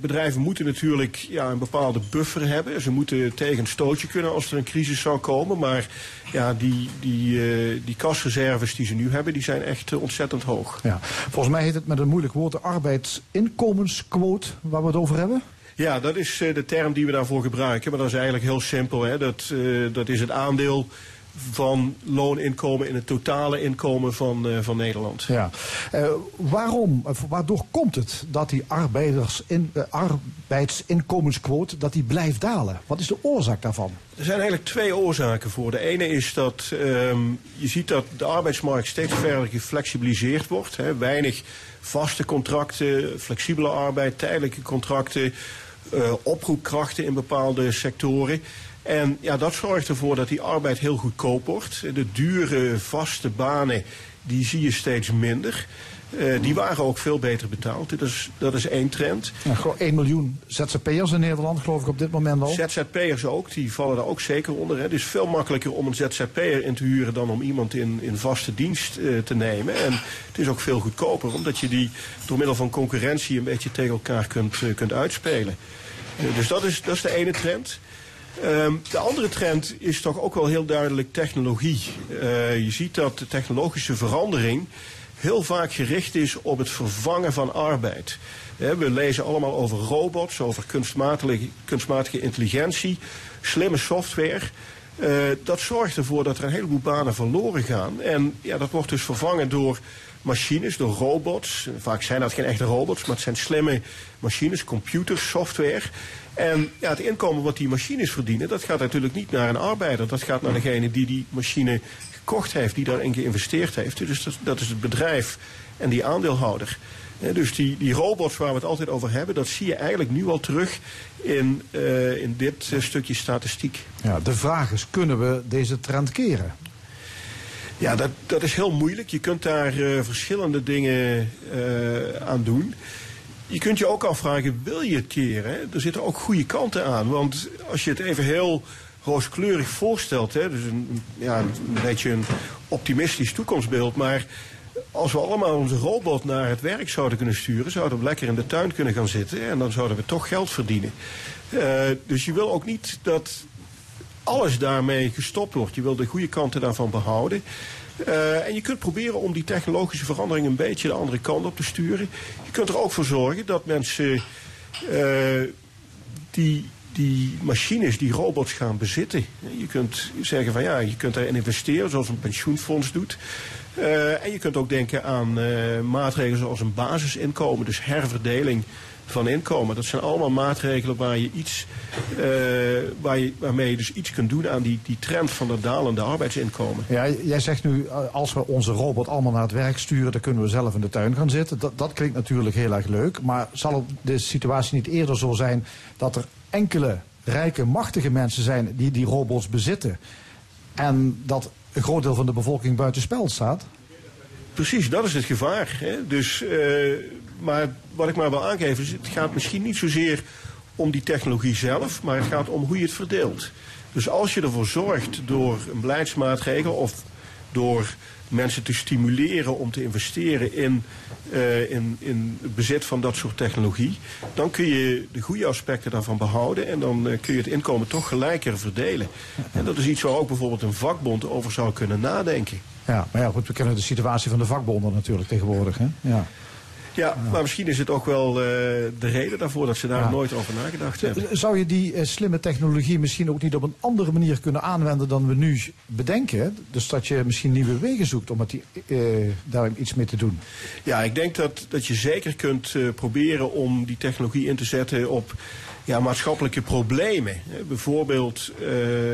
bedrijven moeten natuurlijk ja, een bepaalde buffer hebben. Ze moeten tegen een stootje kunnen als er een crisis zou komen. Maar ja, die, die, eh, die kasreserves die ze nu hebben, die zijn echt eh, ontzettend hoog. Ja. Volgens mij heet het met een moeilijk woord de arbeidsinkomensquote waar we het over hebben. Ja, dat is de term die we daarvoor gebruiken. Maar dat is eigenlijk heel simpel. Hè. Dat, dat is het aandeel van looninkomen in het totale inkomen van, eh, van Nederland. Ja. Eh, waarom, of waardoor komt het dat die arbeiders in, eh, arbeidsinkomensquote dat die blijft dalen? Wat is de oorzaak daarvan? Er zijn eigenlijk twee oorzaken voor. De ene is dat ehm, je ziet dat de arbeidsmarkt steeds verder geflexibiliseerd wordt. Hè. Weinig vaste contracten, flexibele arbeid, tijdelijke contracten, eh, oproepkrachten in bepaalde sectoren. En ja, dat zorgt ervoor dat die arbeid heel goedkoop wordt. De dure vaste banen, die zie je steeds minder. Eh, die waren ook veel beter betaald. Dat is, dat is één trend. Ja, gewoon 1 miljoen ZZP'ers in Nederland, geloof ik op dit moment al. ZZP'ers ook, die vallen daar ook zeker onder. Hè. Het is veel makkelijker om een ZZP'er in te huren dan om iemand in, in vaste dienst eh, te nemen. En het is ook veel goedkoper, omdat je die door middel van concurrentie een beetje tegen elkaar kunt, eh, kunt uitspelen. Dus dat is, dat is de ene trend. Ehm, de andere trend is toch ook wel heel duidelijk technologie. Eh, je ziet dat de technologische verandering heel vaak gericht is op het vervangen van arbeid. We lezen allemaal over robots, over kunstmatige, kunstmatige intelligentie, slimme software. Eh, dat zorgt ervoor dat er een heleboel banen verloren gaan. En ja, dat wordt dus vervangen door machines, door robots. Vaak zijn dat geen echte robots, maar het zijn slimme machines, computers, software. En ja, het inkomen wat die machines verdienen, dat gaat natuurlijk niet naar een arbeider. Dat gaat naar degene die die machine gekocht heeft, die daarin geïnvesteerd heeft. Dus dat, is het bedrijf en die aandeelhouder. Dus die, die robots waar we het altijd over hebben, dat zie je eigenlijk nu al terug in, eh, in dit stukje statistiek. Ja, de vraag is, kunnen we deze trend keren? Ja, dat, dat is heel moeilijk. Je kunt daar eh, verschillende dingen eh, aan doen. Je kunt je ook afvragen, wil je het keren? Er zitten ook goede kanten aan. Want als je het even heel rooskleurig voorstelt, hè, dus een, ja, een beetje een optimistisch toekomstbeeld, maar als we allemaal onze robot naar het werk zouden kunnen sturen, zouden we lekker in de tuin kunnen gaan zitten en dan zouden we toch geld verdienen. Uh, dus je wil ook niet dat alles daarmee gestopt wordt. Je wil de goede kanten daarvan behouden. Uh, en je kunt proberen om die technologische verandering een beetje de andere kant op te sturen. Je kunt er ook voor zorgen dat mensen uh, die, die machines, die robots gaan bezitten. Je kunt zeggen van ja, je kunt daarin investeren zoals een pensioenfonds doet. Uh, en je kunt ook denken aan maatregelen zoals een basisinkomen, dus herverdeling van inkomen. Dat zijn allemaal maatregelen waar je iets, uh, waar je, waarmee je dus iets kunt doen aan die, die trend van dat dalende arbeidsinkomen. Ja, jij zegt nu, eh, als we onze robot allemaal naar het werk sturen, dan kunnen we zelf in de tuin gaan zitten. Dat, dat klinkt natuurlijk heel erg leuk. Maar zal de situatie niet eerder zo zijn dat er enkele rijke, machtige mensen zijn die die robots bezitten? En dat een groot deel van de bevolking buitenspel staat? Precies, dat is het gevaar. Hè? Dus uh, maar wat ik maar wil aangeven is, het gaat misschien niet zozeer om die technologie zelf, maar het gaat om hoe je het verdeelt. Dus als je ervoor zorgt door een beleidsmaatregel of door mensen te stimuleren om te investeren in, uh, in, in het bezit van dat soort technologie, dan kun je de goede aspecten daarvan behouden en dan uh, kun je het inkomen toch gelijker verdelen. En dat is iets waar ook bijvoorbeeld een vakbond over zou kunnen nadenken. Ja, maar ja, goed, we kennen de situatie van de vakbonden natuurlijk tegenwoordig. Hè? Ja. Ja, maar misschien is het ook wel uh, de reden daarvoor dat ze daar nooit over nagedacht hebben. Zou je die uh, slimme technologie misschien ook niet op een andere manier kunnen aanwenden dan we nu bedenken? Dus dat je misschien nieuwe wegen zoekt om het, uh, daar iets mee te doen? Ja, ik denk dat, dat je zeker kunt proberen om die technologie in te zetten op ja, maatschappelijke problemen. Bijvoorbeeld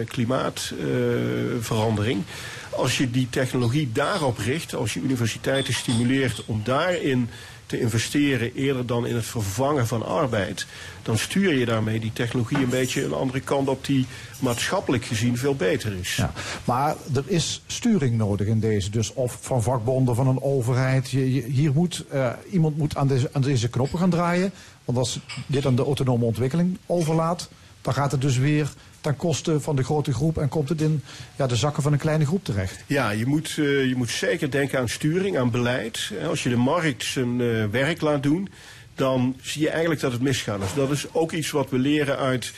klimaatverandering als je die technologie daarop richt, als je universiteiten stimuleert om daarin te investeren eerder dan in het vervangen van arbeid, dan stuur je daarmee die technologie een beetje een andere kant op die maatschappelijk gezien veel beter is. Ja, maar er is sturing nodig in deze, dus of van vakbonden, van een overheid. Je, hier moet, uh, iemand moet aan deze, aan deze knoppen gaan draaien, want als dit aan de autonome ontwikkeling overlaat, dan gaat het dus weer ten koste van de grote groep en komt het in ja, de zakken van een kleine groep terecht. Ja, je moet, uh, je moet zeker denken aan sturing, aan beleid. Als je de markt zijn uh, werk laat doen, dan zie je eigenlijk dat het misgaat. Dus dat is ook iets wat we leren uit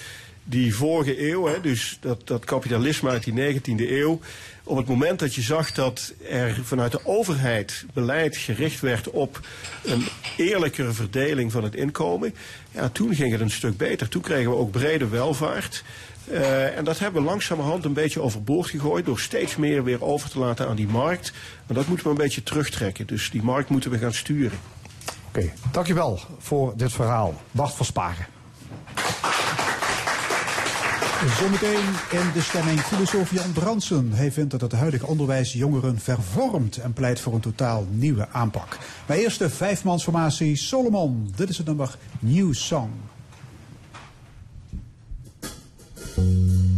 die vorige eeuw, hè, dus dat, dat kapitalisme uit die 19e eeuw. Op het moment dat je zag dat er vanuit de overheid beleid gericht werd op een eerlijkere verdeling van het inkomen, ja, toen ging het een stuk beter. Toen kregen we ook brede welvaart. Uh, en dat hebben we langzamerhand een beetje overboord gegooid door steeds meer weer over te laten aan die markt. En dat moeten we een beetje terugtrekken. Dus die markt moeten we gaan sturen. Oké, okay, dankjewel voor dit verhaal. Bart van Sparen. Zometeen in de stemming filosoof Jan Bransen. Hij vindt dat het huidige onderwijs jongeren vervormt en pleit voor een totaal nieuwe aanpak. Maar eerst de vijfmansformatie Solomon. Dit is het nummer New Song. Thank you.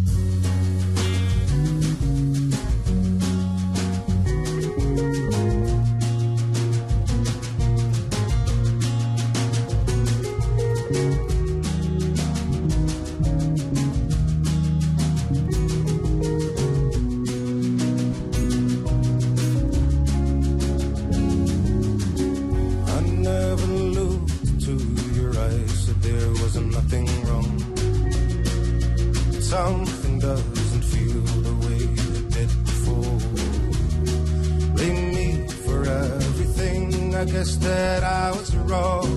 I guess that I was wrong.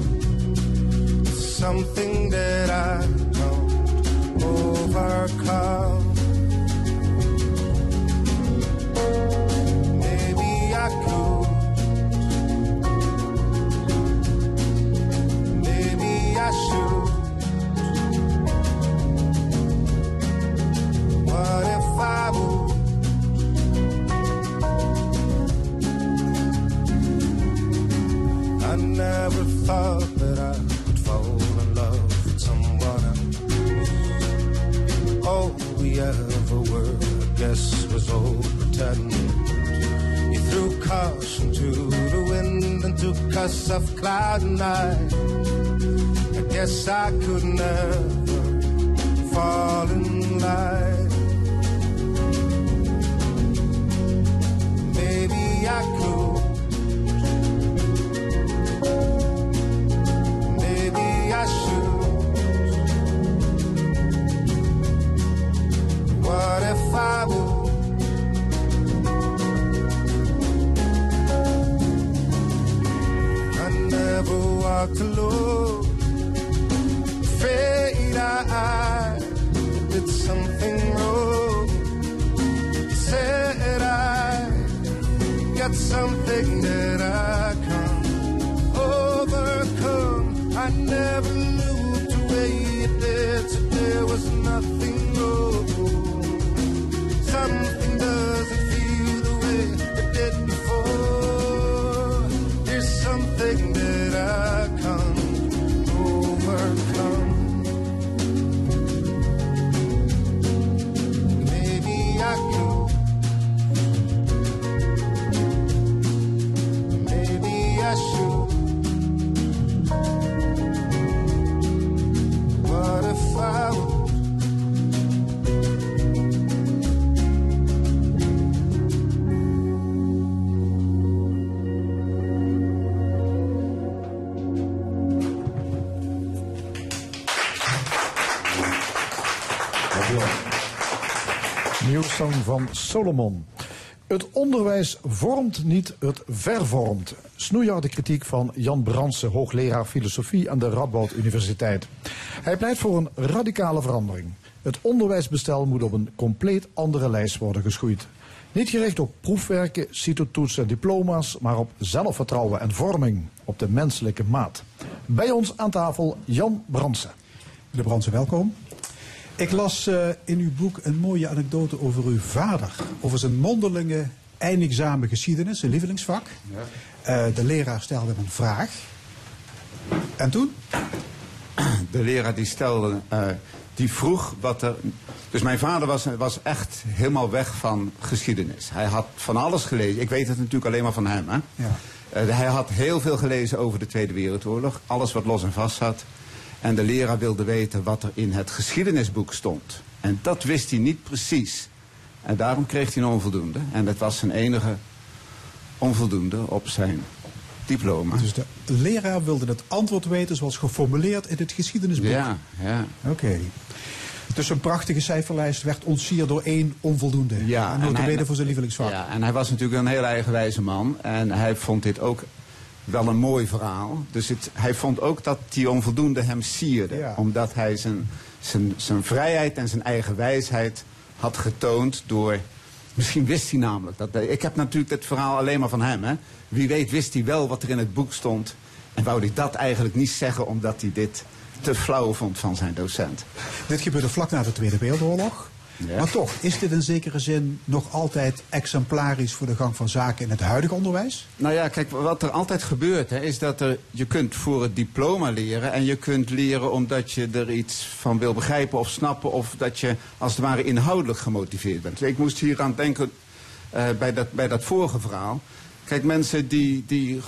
Something that I don't overcome. thought that I would fall in love with someone else. All we ever were, I guess, was old pretend. You threw caution to the wind and took us off cloud nine. I guess I could never fall in love. Something wrong. Said I got something that I Van Solomon. Het onderwijs vormt niet, het vervormt. Snoeiharde kritiek van Jan Bransen, hoogleraar filosofie aan de Radboud Universiteit. Hij pleit voor een radicale verandering. Het onderwijsbestel moet op een compleet andere lijst worden geschoeid. Niet gericht op proefwerken, citotoetsen en diploma's, maar op zelfvertrouwen en vorming, op de menselijke maat. Bij ons aan tafel Jan Bransen. Meneer Brandsen, welkom. Ik las eh, in uw boek een mooie anekdote over uw vader. Over zijn mondelinge eindexamen geschiedenis, zijn lievelingsvak. Eh, de leraar stelde hem een vraag. En toen? de leraar die stelde, eh, die vroeg wat er. Dus mijn vader was, was echt helemaal weg van geschiedenis. Hij had van alles gelezen. Ik weet het natuurlijk alleen maar van hem. Hè? Ja. Hij had heel veel gelezen over de Tweede Wereldoorlog. Alles wat los en vast zat. En de leraar wilde weten wat er in het geschiedenisboek stond. En dat wist hij niet precies. En daarom kreeg hij een onvoldoende. En dat was zijn enige onvoldoende op zijn diploma. Dus de leraar wilde het antwoord weten zoals geformuleerd in het geschiedenisboek. Ja, ja. Oké. Dus een prachtige cijferlijst werd ontsierd door één onvoldoende. Ja, en en hij- voor zijn lievelingsvak. Ja, en hij was natuurlijk een heel eigenwijze man. En hij vond dit ook wel een mooi verhaal. Dus het, hij vond ook dat die onvoldoende hem sierde. Ja. Omdat hij zijn, zijn, zijn vrijheid en zijn eigen wijsheid had getoond door... Misschien wist hij namelijk dat... Ik heb natuurlijk het verhaal alleen maar van hem. Hè. Wie weet wist hij wel wat er in het boek stond. En wou hij dat eigenlijk niet zeggen omdat hij dit te flauw vond van zijn docent. Dit gebeurde vlak na de Tweede Wereldoorlog. Ja. Maar toch, is dit in zekere zin nog altijd exemplarisch voor de gang van zaken in het huidige onderwijs? Nou ja, kijk, wat er altijd gebeurt, hè, is dat er, je kunt voor het diploma leren en je kunt leren omdat je er iets van wil begrijpen of snappen of dat je als het ware inhoudelijk gemotiveerd bent. Ik moest hier aan denken eh, bij, dat, bij dat vorige verhaal. Kijk, mensen die, die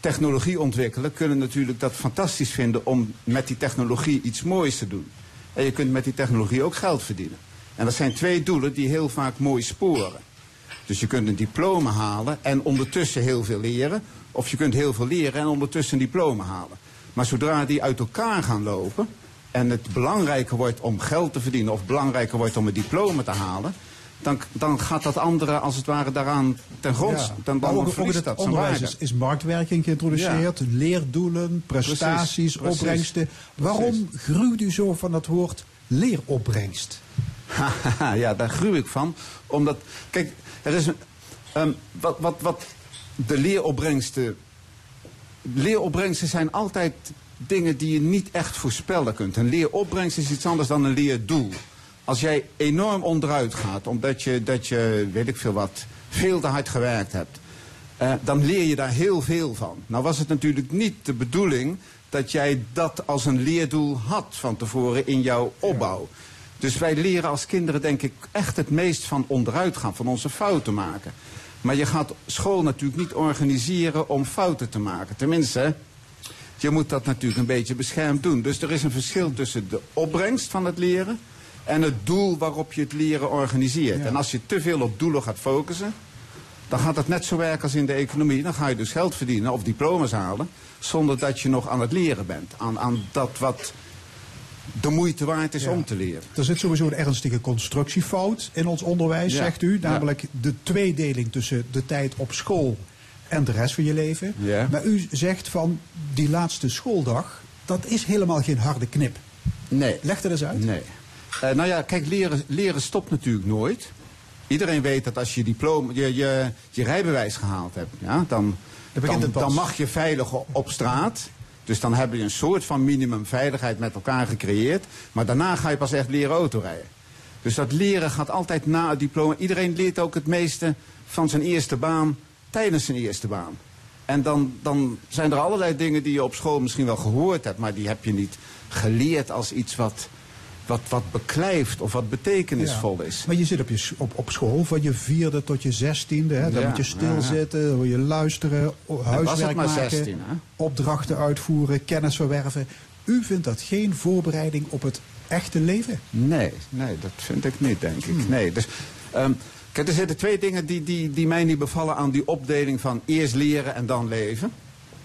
technologie ontwikkelen kunnen natuurlijk dat fantastisch vinden om met die technologie iets moois te doen. En je kunt met die technologie ook geld verdienen. En dat zijn twee doelen die heel vaak mooi sporen. Dus je kunt een diploma halen en ondertussen heel veel leren. Of je kunt heel veel leren en ondertussen een diploma halen. Maar zodra die uit elkaar gaan lopen en het belangrijker wordt om geld te verdienen of belangrijker wordt om een diploma te halen, dan, dan gaat dat andere als het ware daaraan ten grond. Ja. Dan, dan ook, ook dat onderwijs is, is marktwerking geïntroduceerd, leerdoelen, prestaties, Precies, precies. opbrengsten. Waarom gruwt u zo van dat woord leeropbrengst? Ja, daar gruw ik van. Omdat, kijk, er is een, ehm, wat, wat, wat de leeropbrengsten. Leeropbrengsten zijn altijd dingen die je niet echt voorspellen kunt. Een leeropbrengst is iets anders dan een leerdoel. Als jij enorm onderuit gaat, omdat je, dat je weet ik veel wat, veel te hard gewerkt hebt. eh, dan leer je daar heel veel van. Nou was het natuurlijk niet de bedoeling dat jij dat als een leerdoel had van tevoren in jouw opbouw. Dus wij leren als kinderen denk ik echt het meest van onderuit gaan, van onze fouten maken. Maar je gaat school natuurlijk niet organiseren om fouten te maken. Tenminste, je moet dat natuurlijk een beetje beschermd doen. Dus er is een verschil tussen de opbrengst van het leren en het doel waarop je het leren organiseert. Ja. En als je te veel op doelen gaat focussen, dan gaat het net zo werken als in de economie. Dan ga je dus geld verdienen of diploma's halen, zonder dat je nog aan het leren bent. Aan, aan dat wat de moeite waard is Ja. om te leren. Er zit sowieso een ernstige constructiefout in ons onderwijs, Ja. zegt u. Ja. Namelijk de tweedeling tussen de tijd op school en de rest van je leven. Maar u zegt van die laatste schooldag, dat is helemaal geen harde knip. Nee. Leg er eens uit. Nee. Eh, nou ja, kijk, leren, leren stopt natuurlijk nooit. Iedereen weet dat als je diploma, je, je, je rijbewijs gehaald hebt, ja, dan, Dan dan, mag je veilig op straat. Dus dan hebben je een soort van minimumveiligheid met elkaar gecreëerd. Maar daarna ga je pas echt leren autorijden. Dus dat leren gaat altijd na het diploma. Iedereen leert ook het meeste van zijn eerste baan tijdens zijn eerste baan. En dan, dan zijn er allerlei dingen die je op school misschien wel gehoord hebt, maar die heb je niet geleerd als iets wat, wat, wat beklijft of wat betekenisvol is. Maar je zit op, je, op, op school van je vierde tot je zestiende. Hè? Dan Ja, moet je ja, ja. stilzitten, dan moet je luisteren, huiswerk maken, 16, hè? opdrachten uitvoeren, kennis verwerven. U vindt dat geen voorbereiding op het echte leven? Nee, nee, dat vind ik niet, denk ik. Nee, dus, ehm, kijk, er zitten twee dingen die, die, die mij niet bevallen aan die opdeling van eerst leren en dan leven.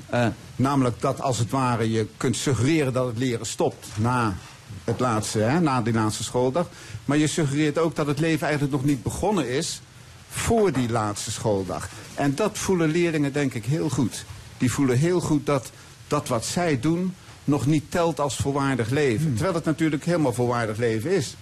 Eh, namelijk dat als het ware je kunt suggereren dat het leren stopt na, het laatste, hè, na die laatste schooldag. Maar je suggereert ook dat het leven eigenlijk nog niet begonnen is voor die laatste schooldag. En dat voelen leerlingen denk ik heel goed. Die voelen heel goed dat dat wat zij doen nog niet telt als volwaardig leven. Terwijl het natuurlijk helemaal volwaardig leven is.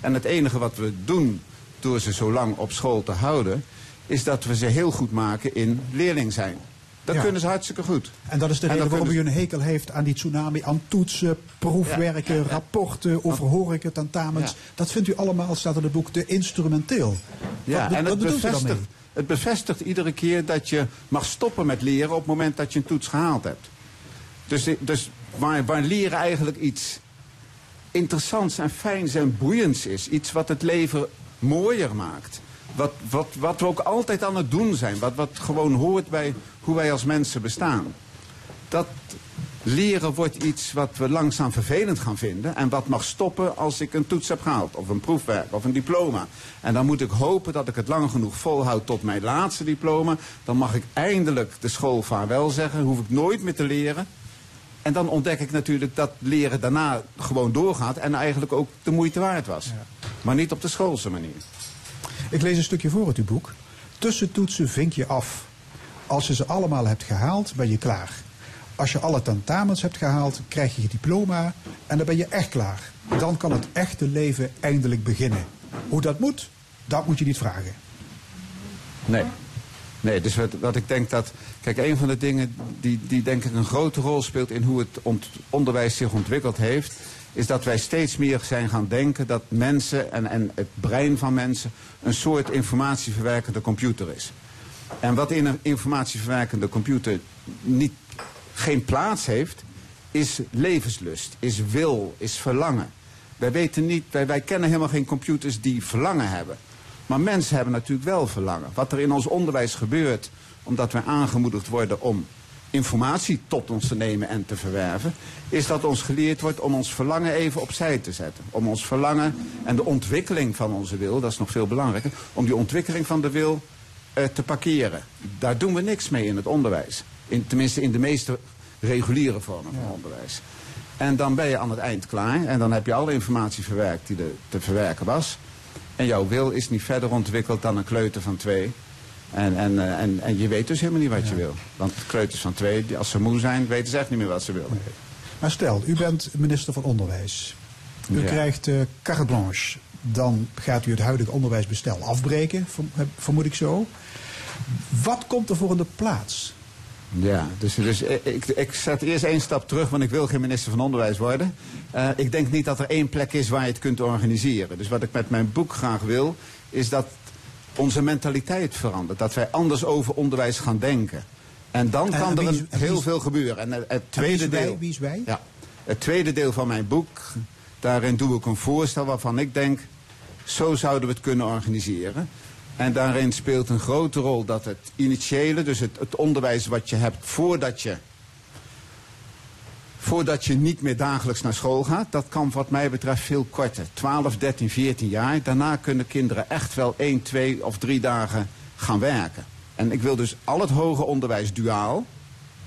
En het enige wat we doen door ze zo lang op school te houden... is dat we ze heel goed maken in leerling zijn. Dat Ja. kunnen ze hartstikke goed. En dat is de En reden dan waarom u een hekel heeft aan die tsunami, aan toetsen, proefwerken, Ja, ja, rapporten, overhoringen, tentamens. Ja. Dat vindt u allemaal, staat in het boek, te instrumenteel. Ja, wat, en wat het bevestigt, het bevestigt iedere keer dat je mag stoppen met leren op het moment dat je een toets gehaald hebt. Dus, dus waar, waar leren eigenlijk iets interessants en fijns en boeiends is, iets wat het leven mooier maakt. Wat, wat, wat we ook altijd aan het doen zijn, wat, wat gewoon hoort bij hoe wij als mensen bestaan. Dat leren wordt iets wat we langzaam vervelend gaan vinden. En wat mag stoppen als ik een toets heb gehaald. Of een proefwerk of een diploma. En dan moet ik hopen dat ik het lang genoeg volhoud tot mijn laatste diploma. Dan mag ik eindelijk de school vaarwel zeggen. Hoef ik nooit meer te leren. En dan ontdek ik natuurlijk dat leren daarna gewoon doorgaat. En eigenlijk ook de moeite waard was. Maar niet op de schoolse manier. Ik lees een stukje voor uit uw boek. Tussentoetsen vink je af. Als je ze allemaal hebt gehaald, ben je klaar. Als je alle tentamens hebt gehaald, krijg je je diploma en dan ben je echt klaar. Dan kan het echte leven eindelijk beginnen. Hoe dat moet, dat moet je niet vragen. Nee. Nee, dus wat, ik denk dat. Kijk, een van de dingen die, die denk ik een grote rol speelt in hoe het onderwijs zich ontwikkeld heeft. Is dat wij steeds meer zijn gaan denken dat mensen en, en het brein van mensen een soort informatieverwerkende computer is. En wat in een informatieverwerkende computer niet, geen plaats heeft, is levenslust, is wil, is verlangen. Wij weten niet, wij, wij kennen helemaal geen computers die verlangen hebben. Maar mensen hebben natuurlijk wel verlangen. Wat er in ons onderwijs gebeurt, omdat wij aangemoedigd worden om informatie tot ons te nemen en te verwerven, is dat ons geleerd wordt om ons verlangen even opzij te zetten. Om ons verlangen en de ontwikkeling van onze wil, dat is nog veel belangrijker, om die ontwikkeling van de wil te parkeren. Daar doen we niks mee in het onderwijs. In, tenminste in de meeste reguliere vormen van onderwijs. En dan ben je aan het eind klaar en dan heb je alle informatie verwerkt die er te verwerken was. En jouw wil is niet verder ontwikkeld dan een kleuter van twee. En, en, eh, en, en je weet dus helemaal niet wat je wil. Want kleuters van twee, als ze moe zijn, weten ze echt niet meer wat ze willen. Maar stel, u bent minister van Onderwijs. U Ja. krijgt eh carte blanche. Dan gaat u het huidige onderwijsbestel afbreken, verm- vermoed ik zo. Wat komt er voor in de plaats? Ja, dus, dus ik, ik zet eerst één stap terug, want ik wil geen minister van Onderwijs worden. Eh, ik denk niet dat er één plek is waar je het kunt organiseren. Dus wat ik met mijn boek graag wil, is dat onze mentaliteit verandert. Dat wij anders over onderwijs gaan denken. En dan En kan er een, heel is- veel gebeuren. En het, het En wie tweede deel. Wie is wij? Ja, het tweede deel van mijn boek, daarin doe ik een voorstel waarvan ik denk, zo zouden we het kunnen organiseren. En daarin speelt een grote rol dat het initiële, dus het, het onderwijs wat je hebt voordat je, voordat je niet meer dagelijks naar school gaat, dat kan wat mij betreft veel korter. 12, 13, 14 jaar. Daarna kunnen kinderen echt wel 1, 2 of 3 dagen gaan werken. En ik wil dus al het hoger onderwijs duaal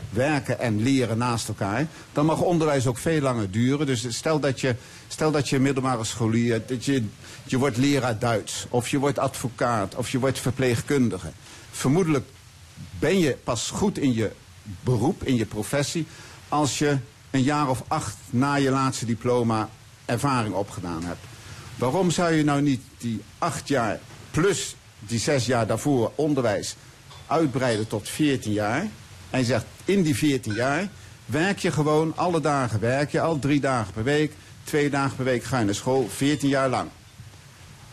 werken en leren naast elkaar, dan mag onderwijs ook veel langer duren. Dus stel dat je, stel dat je middelbare scholier, dat je, je wordt leraar Duits, of je wordt advocaat, of je wordt verpleegkundige. Vermoedelijk ben je pas goed in je beroep, in je professie, als je een jaar of acht na je laatste diploma ervaring opgedaan hebt. Waarom zou je nou niet die acht jaar plus die zes jaar daarvoor onderwijs uitbreiden tot 14 jaar? Je zegt, in die 14 jaar werk je gewoon alle dagen, werk je al drie dagen per week, twee dagen per week ga je naar school, 14 jaar lang.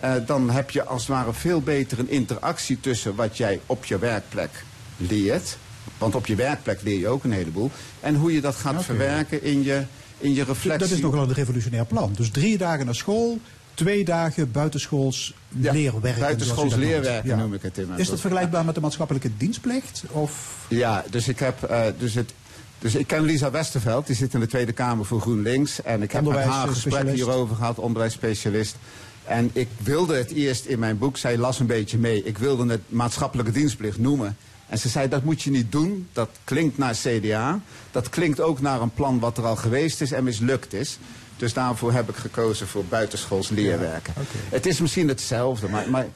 Eh, dan heb je als het ware veel beter een interactie tussen wat jij op je werkplek leert. Want op je werkplek leer je ook een heleboel. En hoe je dat gaat verwerken in je, in je reflectie. Dat is nogal een revolutionair plan. Dus drie dagen naar school, twee dagen buitenschools Ja, leerwerken. buitenschools leerwerken noem ik het in Is dat vergelijkbaar met de maatschappelijke dienstplicht? Of Ja, dus ik heb. eh, dus het, dus ik ken Lisa Westerveld, die zit in de Tweede Kamer voor GroenLinks. En ik heb met haar een gesprek hierover gehad, onderwijsspecialist. En ik wilde het eerst in mijn boek, zij las een beetje mee. Ik wilde het maatschappelijke dienstplicht noemen. En ze zei, dat moet je niet doen. Dat klinkt naar CDA. Dat klinkt ook naar een plan wat er al geweest is en mislukt is. Dus daarvoor heb ik gekozen voor buitenschools leerwerken. Het is misschien hetzelfde, maar, maar,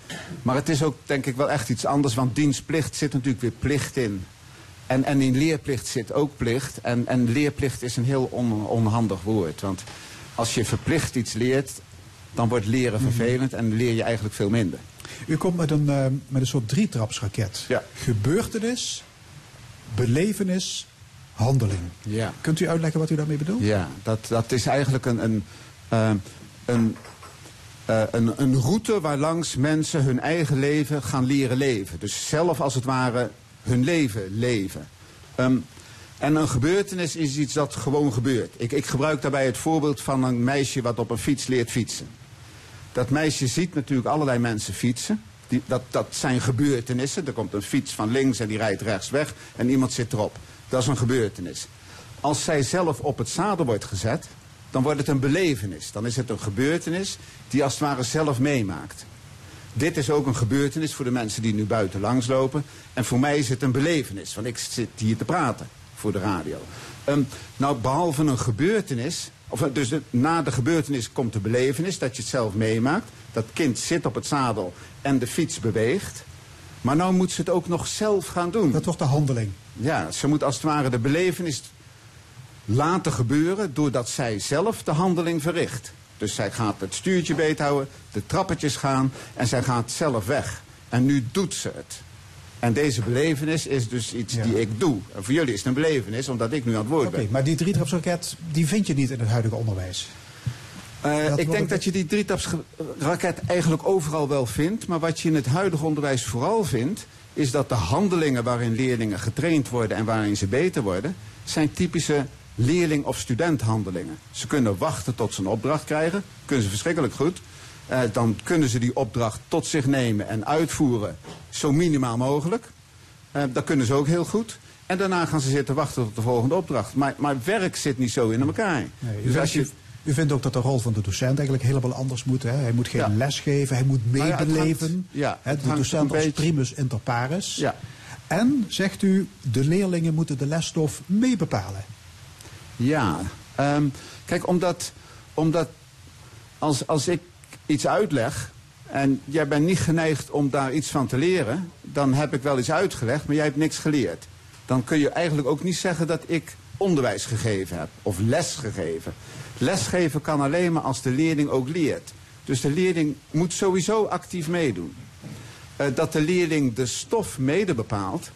maar het is ook denk ik wel echt iets anders. Want dienstplicht zit natuurlijk weer plicht in. En, en in leerplicht zit ook plicht. En, en leerplicht is een heel on- onhandig woord. Want als je verplicht iets leert, dan wordt leren vervelend en leer je eigenlijk veel minder. u komt met een, eh, met een soort drietrapsraket. Ja. Gebeurtenis, belevenis, handeling. Ja. Kunt u uitleggen wat u daarmee bedoelt? Ja, dat, dat is eigenlijk een, een, eh, een, eh, een, een route waarlangs mensen hun eigen leven gaan leren leven. Dus zelf als het ware hun leven leven. Ehm, en een gebeurtenis is iets dat gewoon gebeurt. Ik, ik gebruik daarbij het voorbeeld van een meisje wat op een fiets leert fietsen. Dat meisje ziet natuurlijk allerlei mensen fietsen. Die, dat, dat zijn gebeurtenissen. Er komt een fiets van links en die rijdt rechts weg en iemand zit erop. Dat is een gebeurtenis. Als zij zelf op het zadel wordt gezet, dan wordt het een belevenis. Dan is het een gebeurtenis die als het ware zelf meemaakt. Dit is ook een gebeurtenis voor de mensen die nu buiten langslopen. En voor mij is het een belevenis, want ik zit hier te praten voor de radio. Ehm, nou, behalve een gebeurtenis, of eh, dus na de gebeurtenis komt de belevenis, dat je het zelf meemaakt. Dat kind zit op het zadel en de fiets beweegt. Maar nou moet ze het ook nog zelf gaan doen. Dat wordt de handeling. Ja, ze moet als het ware de belevenis laten gebeuren doordat zij zelf de handeling verricht. Dus zij gaat het stuurtje beethouden, de trappetjes gaan en zij gaat zelf weg. En nu doet ze het. En deze belevenis is dus iets Ja. die ik doe. En voor jullie is het een belevenis, omdat ik nu aan het woord Oké, ben. maar die drietrapsraket, die vind je niet in het huidige onderwijs. Eh, ik denk dat je die drietapsraket eigenlijk overal wel vindt. Maar wat je in het huidige onderwijs vooral vindt... is dat de handelingen waarin leerlingen getraind worden... en waarin ze beter worden... zijn typische leerling- of studenthandelingen. Ze kunnen wachten tot ze een opdracht krijgen. Kunnen ze verschrikkelijk goed. Eh, dan kunnen ze die opdracht tot zich nemen en uitvoeren... zo minimaal mogelijk. Eh, dat kunnen ze ook heel goed. En daarna gaan ze zitten wachten tot de volgende opdracht. Maar, maar werk zit niet zo in elkaar. Nee, dus als je... u vindt ook dat de rol van de docent eigenlijk helemaal anders moet. Hè? Hij moet geen Ja. les geven, hij moet Nou ja, meebeleven. ja, de docent als beetje- primus inter pares. Ja. En, zegt u, de leerlingen moeten de lesstof meebepalen. Ja, ehm, kijk, omdat, omdat als, als ik iets uitleg en jij bent niet geneigd om daar iets van te leren, dan heb ik wel iets uitgelegd, maar jij hebt niks geleerd. Dan kun je eigenlijk ook niet zeggen dat ik onderwijs gegeven heb of les gegeven. Lesgeven kan alleen maar als de leerling ook leert. Dus de leerling moet sowieso actief meedoen. Eh, dat de leerling de stof mede bepaalt,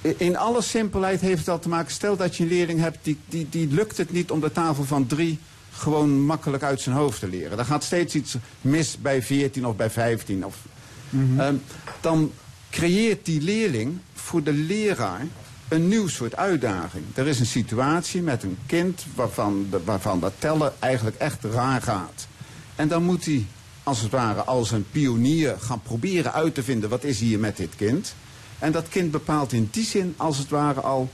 in alle simpelheid heeft het al te maken. Stel dat je een leerling hebt die, die, die lukt het niet om de tafel van drie gewoon makkelijk uit zijn hoofd te leren. Dan gaat steeds iets mis bij 14 of bij 15. Of, Ehm, dan creëert die leerling voor de leraar een nieuw soort uitdaging. Er is een situatie met een kind waarvan, de, waarvan dat tellen eigenlijk echt raar gaat. En dan moet hij als het ware als een pionier gaan proberen uit te vinden wat is hier met dit kind. En dat kind bepaalt in die zin als het ware al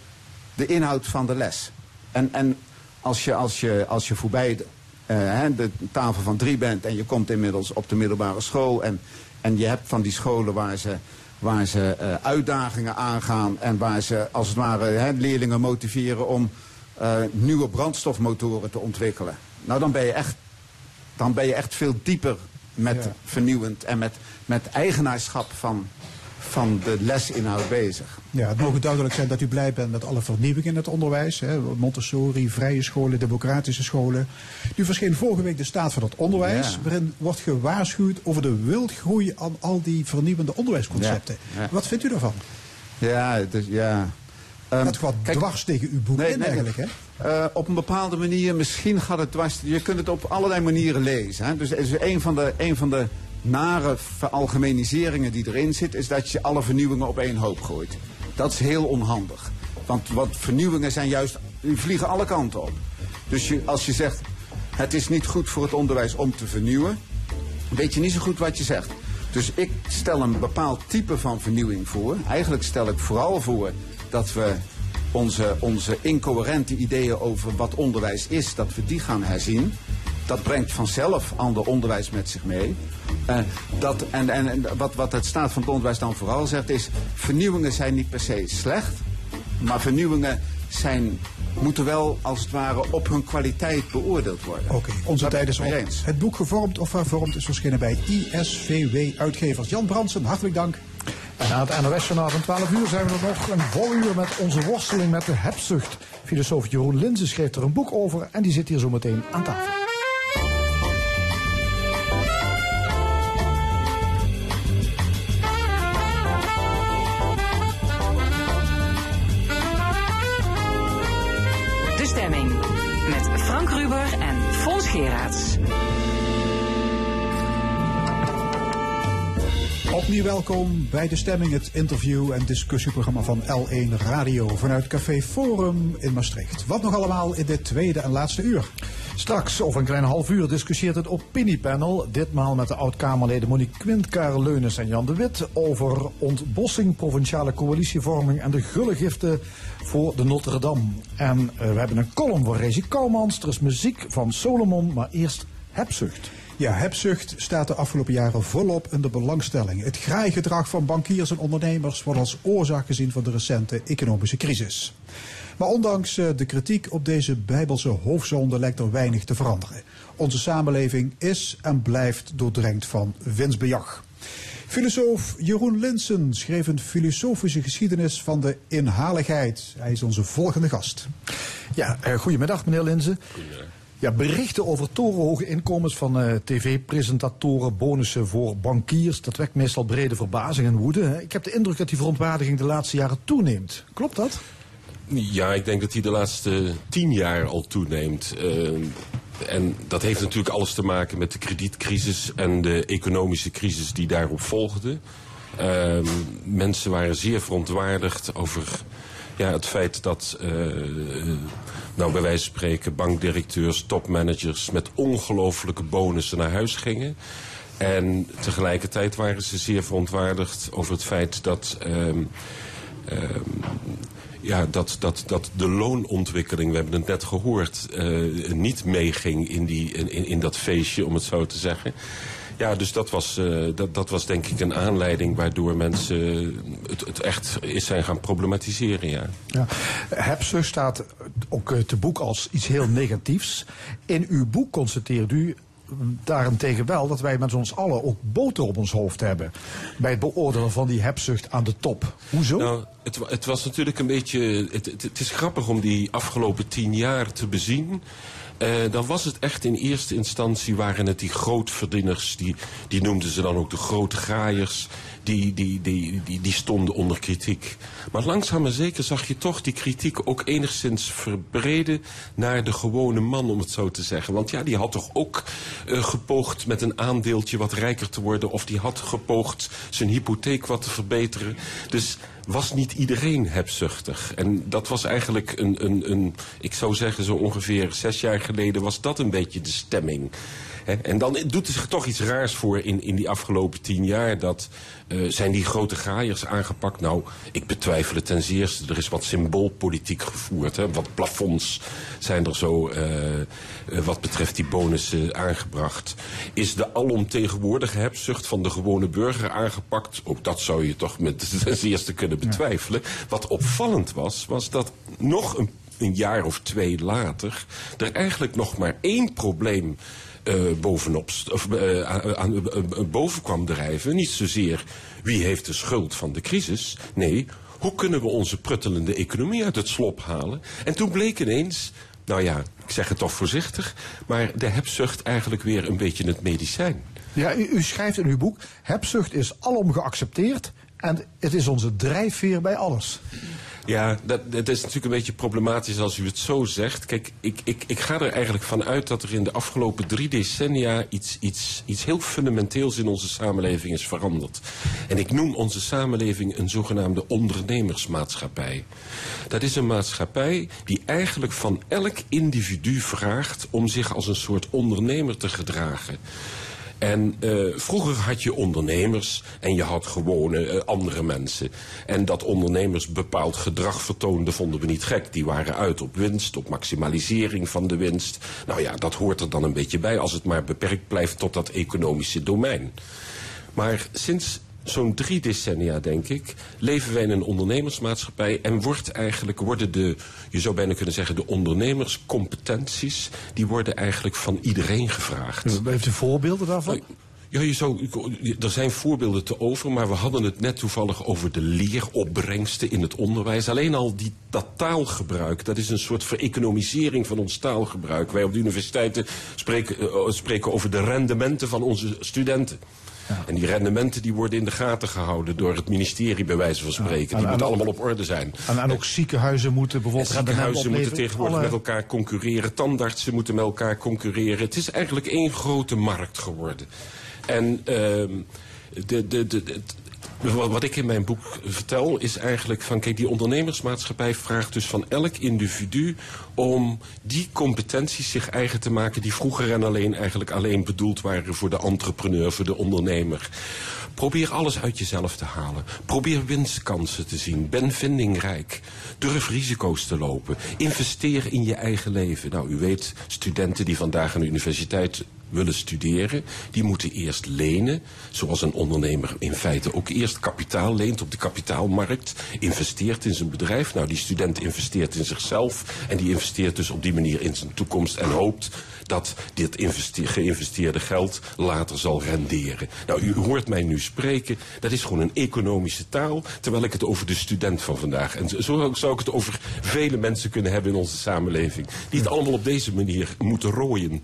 de inhoud van de les. En, en als, je, als, je, als je voorbij de, eh, de tafel van drie bent en je komt inmiddels op de middelbare school en, en je hebt van die scholen waar ze, waar ze eh, uitdagingen aangaan en waar ze als het ware hè, leerlingen motiveren om eh, nieuwe brandstofmotoren te ontwikkelen. Nou, dan ben je echt, dan ben je echt veel dieper met Ja. vernieuwend en met, met eigenaarschap van, van de lesinhoud bezig. Ja, het mogen duidelijk zijn dat u blij bent met alle vernieuwingen in het onderwijs. Hè. Montessori, vrije scholen, democratische scholen. Nu verscheen vorige week de staat van het onderwijs, Ja. waarin wordt gewaarschuwd over de wildgroei aan al die vernieuwende onderwijsconcepten. Ja, ja. Wat vindt u daarvan? Ja, dus, ja. Ehm, dat gaat kijk, dwars tegen uw boek Nee, in nee, eigenlijk, hè? eh, op een bepaalde manier, misschien gaat het dwars. Je kunt het op allerlei manieren lezen. Hè? Dus, dus een, van de, een van de nare veralgemeniseringen die erin zit, is dat je alle vernieuwingen op één hoop gooit. Dat is heel onhandig. Want wat vernieuwingen zijn juist, die vliegen alle kanten op. Dus als je zegt, het is niet goed voor het onderwijs om te vernieuwen, weet je niet zo goed wat je zegt. Dus ik stel een bepaald type van vernieuwing voor. Eigenlijk stel ik vooral voor dat we onze, onze incoherente ideeën over wat onderwijs is, dat we die gaan herzien. Dat brengt vanzelf ander onderwijs met zich mee. Eh, dat, en en, en wat, wat het staat van het onderwijs dan vooral zegt is, vernieuwingen zijn niet per se slecht, maar vernieuwingen zijn, moeten wel als het ware op hun kwaliteit beoordeeld worden. Oké, onze tijd is op. eens. Het boek Gevormd of Vervormd is verschenen bij ISVW Uitgevers. Jan Bransen, hartelijk dank. En na het NOS-journaal van 12 uur zijn we er nog een vol uur met onze worsteling met de hebzucht. Filosoof Jeroen Linzen schreef er een boek over en die zit hier zo meteen aan tafel. Welkom bij De Stemming, het interview- en discussieprogramma van L1 Radio vanuit Café Forum in Maastricht. Wat nog allemaal in dit tweede en laatste uur? Straks, over een klein half uur, discussieert het opiniepanel. Ditmaal met de oud-Kamerleden Monique Quint, Karel Leunis en Jan de Wit. Over ontbossing, provinciale coalitievorming en de gullegiften voor de Notre Dame. En eh, we hebben een column voor Rezi Kouwmans. Er is muziek van Solomon, maar eerst hebzucht. Ja, hebzucht staat de afgelopen jaren volop in de belangstelling. Het graaigedrag van bankiers en ondernemers wordt als oorzaak gezien van de recente economische crisis. Maar ondanks eh, de kritiek op deze bijbelse hoofdzonde lijkt er weinig te veranderen. Onze samenleving is en blijft doordrenkt van winstbejag. Filosoof Jeroen Linsen schreef een filosofische geschiedenis van de inhaligheid. Hij is onze volgende gast. Ja, eh, goedemiddag meneer Linzen. Ja, berichten over torenhoge inkomens van eh, tv-presentatoren, bonussen voor bankiers, dat wekt meestal brede verbazing en woede. hè. Ik heb de indruk dat die verontwaardiging de laatste jaren toeneemt. Klopt dat? Ja, ik denk dat die de laatste tien jaar al toeneemt. Eh, en dat heeft natuurlijk alles te maken met de kredietcrisis en de economische crisis die daarop volgde. Eh, mensen waren zeer verontwaardigd over ja, het feit dat, eh, nou bij wijze van spreken, bankdirecteurs, topmanagers met ongelofelijke bonussen naar huis gingen. En tegelijkertijd waren ze zeer verontwaardigd over het feit dat. ehm, ehm, ja, dat, dat, dat de loonontwikkeling, we hebben het net gehoord, eh, niet meeging in, die, in, in, in dat feestje, om het zo te zeggen. Ja, dus dat was, eh, dat, dat was denk ik een aanleiding waardoor mensen het, het echt is zijn gaan problematiseren, ja. Ja. Hebzucht staat ook eh, te boek als iets heel negatiefs. In uw boek constateert u daarentegen wel dat wij met ons allen ook boter op ons hoofd hebben. Bij het beoordelen van die hebzucht aan de top. Hoezo? Nou, het, het was natuurlijk een beetje. Het, het, het is grappig om die afgelopen tien jaar te bezien. Eh, dan was het echt in eerste instantie waren het die grootverdieners, die, die noemden ze dan ook de grote graaiers, die, die, die, die, stonden onder kritiek. Maar langzaam maar zeker zag je toch die kritiek ook enigszins verbreden naar de gewone man, om het zo te zeggen. Want ja, die had toch ook eh, gepoogd met een aandeeltje wat rijker te worden, of die had gepoogd zijn hypotheek wat te verbeteren. Dus was niet iedereen hebzuchtig. En dat was eigenlijk een, een, een ik zou zeggen zo ongeveer zes jaar geleden was dat een beetje de stemming. En dan doet er zich toch iets raars voor in, in die afgelopen tien jaar. Dat eh, zijn die grote graaiers aangepakt. Nou, ik betwijfel het ten zeerste. Er is wat symboolpolitiek gevoerd. Hè. Wat plafonds zijn er zo eh, eh, wat betreft die bonussen aangebracht. Is de alomtegenwoordige hebzucht van de gewone burger aangepakt? Ook dat zou je toch met ten zeerste kunnen betwijfelen. Wat opvallend was, was dat nog een een jaar of twee later er eigenlijk nog maar één probleem bovenop, st- of, eh, aan, eh, eh, boven kwam drijven. Niet zozeer wie heeft de schuld van de crisis. Nee, hoe kunnen we onze pruttelende economie uit het slop halen? En toen bleek ineens, nou ja, ik zeg het toch voorzichtig, maar de hebzucht eigenlijk weer een beetje het medicijn. Ja, u, u schrijft in uw boek, hebzucht is alom geaccepteerd en het is onze drijfveer bij alles. Ja, dat, dat is natuurlijk een beetje problematisch als u het zo zegt. Kijk, ik, ik, ik ga er eigenlijk van uit dat er in de afgelopen drie decennia iets, iets, iets heel fundamenteels in onze samenleving is veranderd. En ik noem onze samenleving een zogenaamde ondernemersmaatschappij. Dat is een maatschappij die eigenlijk van elk individu vraagt om zich als een soort ondernemer te gedragen. En eh, vroeger had je ondernemers en je had gewone eh, andere mensen. En dat ondernemers bepaald gedrag vertoonden vonden we niet gek. Die waren uit op winst, op maximalisering van de winst. Nou ja, dat hoort er dan een beetje bij als het maar beperkt blijft tot dat economische domein. Maar sinds zo'n drie decennia, denk ik, leven wij in een ondernemersmaatschappij en wordt eigenlijk, worden de, je zou bijna kunnen zeggen, de ondernemerscompetenties, die worden eigenlijk van iedereen gevraagd. Heeft u voorbeelden daarvan? Ja, je zou, er zijn voorbeelden te over, maar we hadden het net toevallig over de leeropbrengsten in het onderwijs. Alleen al die, dat taalgebruik, dat is een soort vereconomisering van ons taalgebruik. Wij op de universiteiten spreken, eh, spreken over de rendementen van onze studenten. En die rendementen die worden in de gaten gehouden door het ministerie, bij wijze van spreken. en- die en moeten allemaal op orde zijn. En, en ook ziekenhuizen moeten bijvoorbeeld Ziekenhuizen moeten tegenwoordig Alle- met elkaar concurreren. Tandartsen moeten met elkaar concurreren. Het is eigenlijk één grote markt geworden. En ehm, de, de, de, wat wat ik in mijn boek vertel is eigenlijk van... kijk, die ondernemersmaatschappij vraagt dus van elk individu... om die competenties zich eigen te maken... die vroeger en alleen eigenlijk alleen bedoeld waren voor de entrepreneur, voor de ondernemer. Probeer alles uit jezelf te halen. Probeer winstkansen te zien. Ben vindingrijk. Durf risico's te lopen. Investeer in je eigen leven. Nou, u weet, studenten die vandaag aan de universiteit willen studeren, die moeten eerst lenen, zoals een ondernemer in feite ook eerst kapitaal leent op de kapitaalmarkt, investeert in zijn bedrijf. Nou, die student investeert in zichzelf en die investeert dus op die manier in zijn toekomst en hoopt dat dit geïnvesteerde geld later zal renderen. Nou, u hoort mij nu spreken, dat is gewoon een economische taal, terwijl ik het over de student van vandaag, en zo- zo zou ik het over vele mensen kunnen hebben in onze samenleving, die het allemaal op deze manier moeten rooien.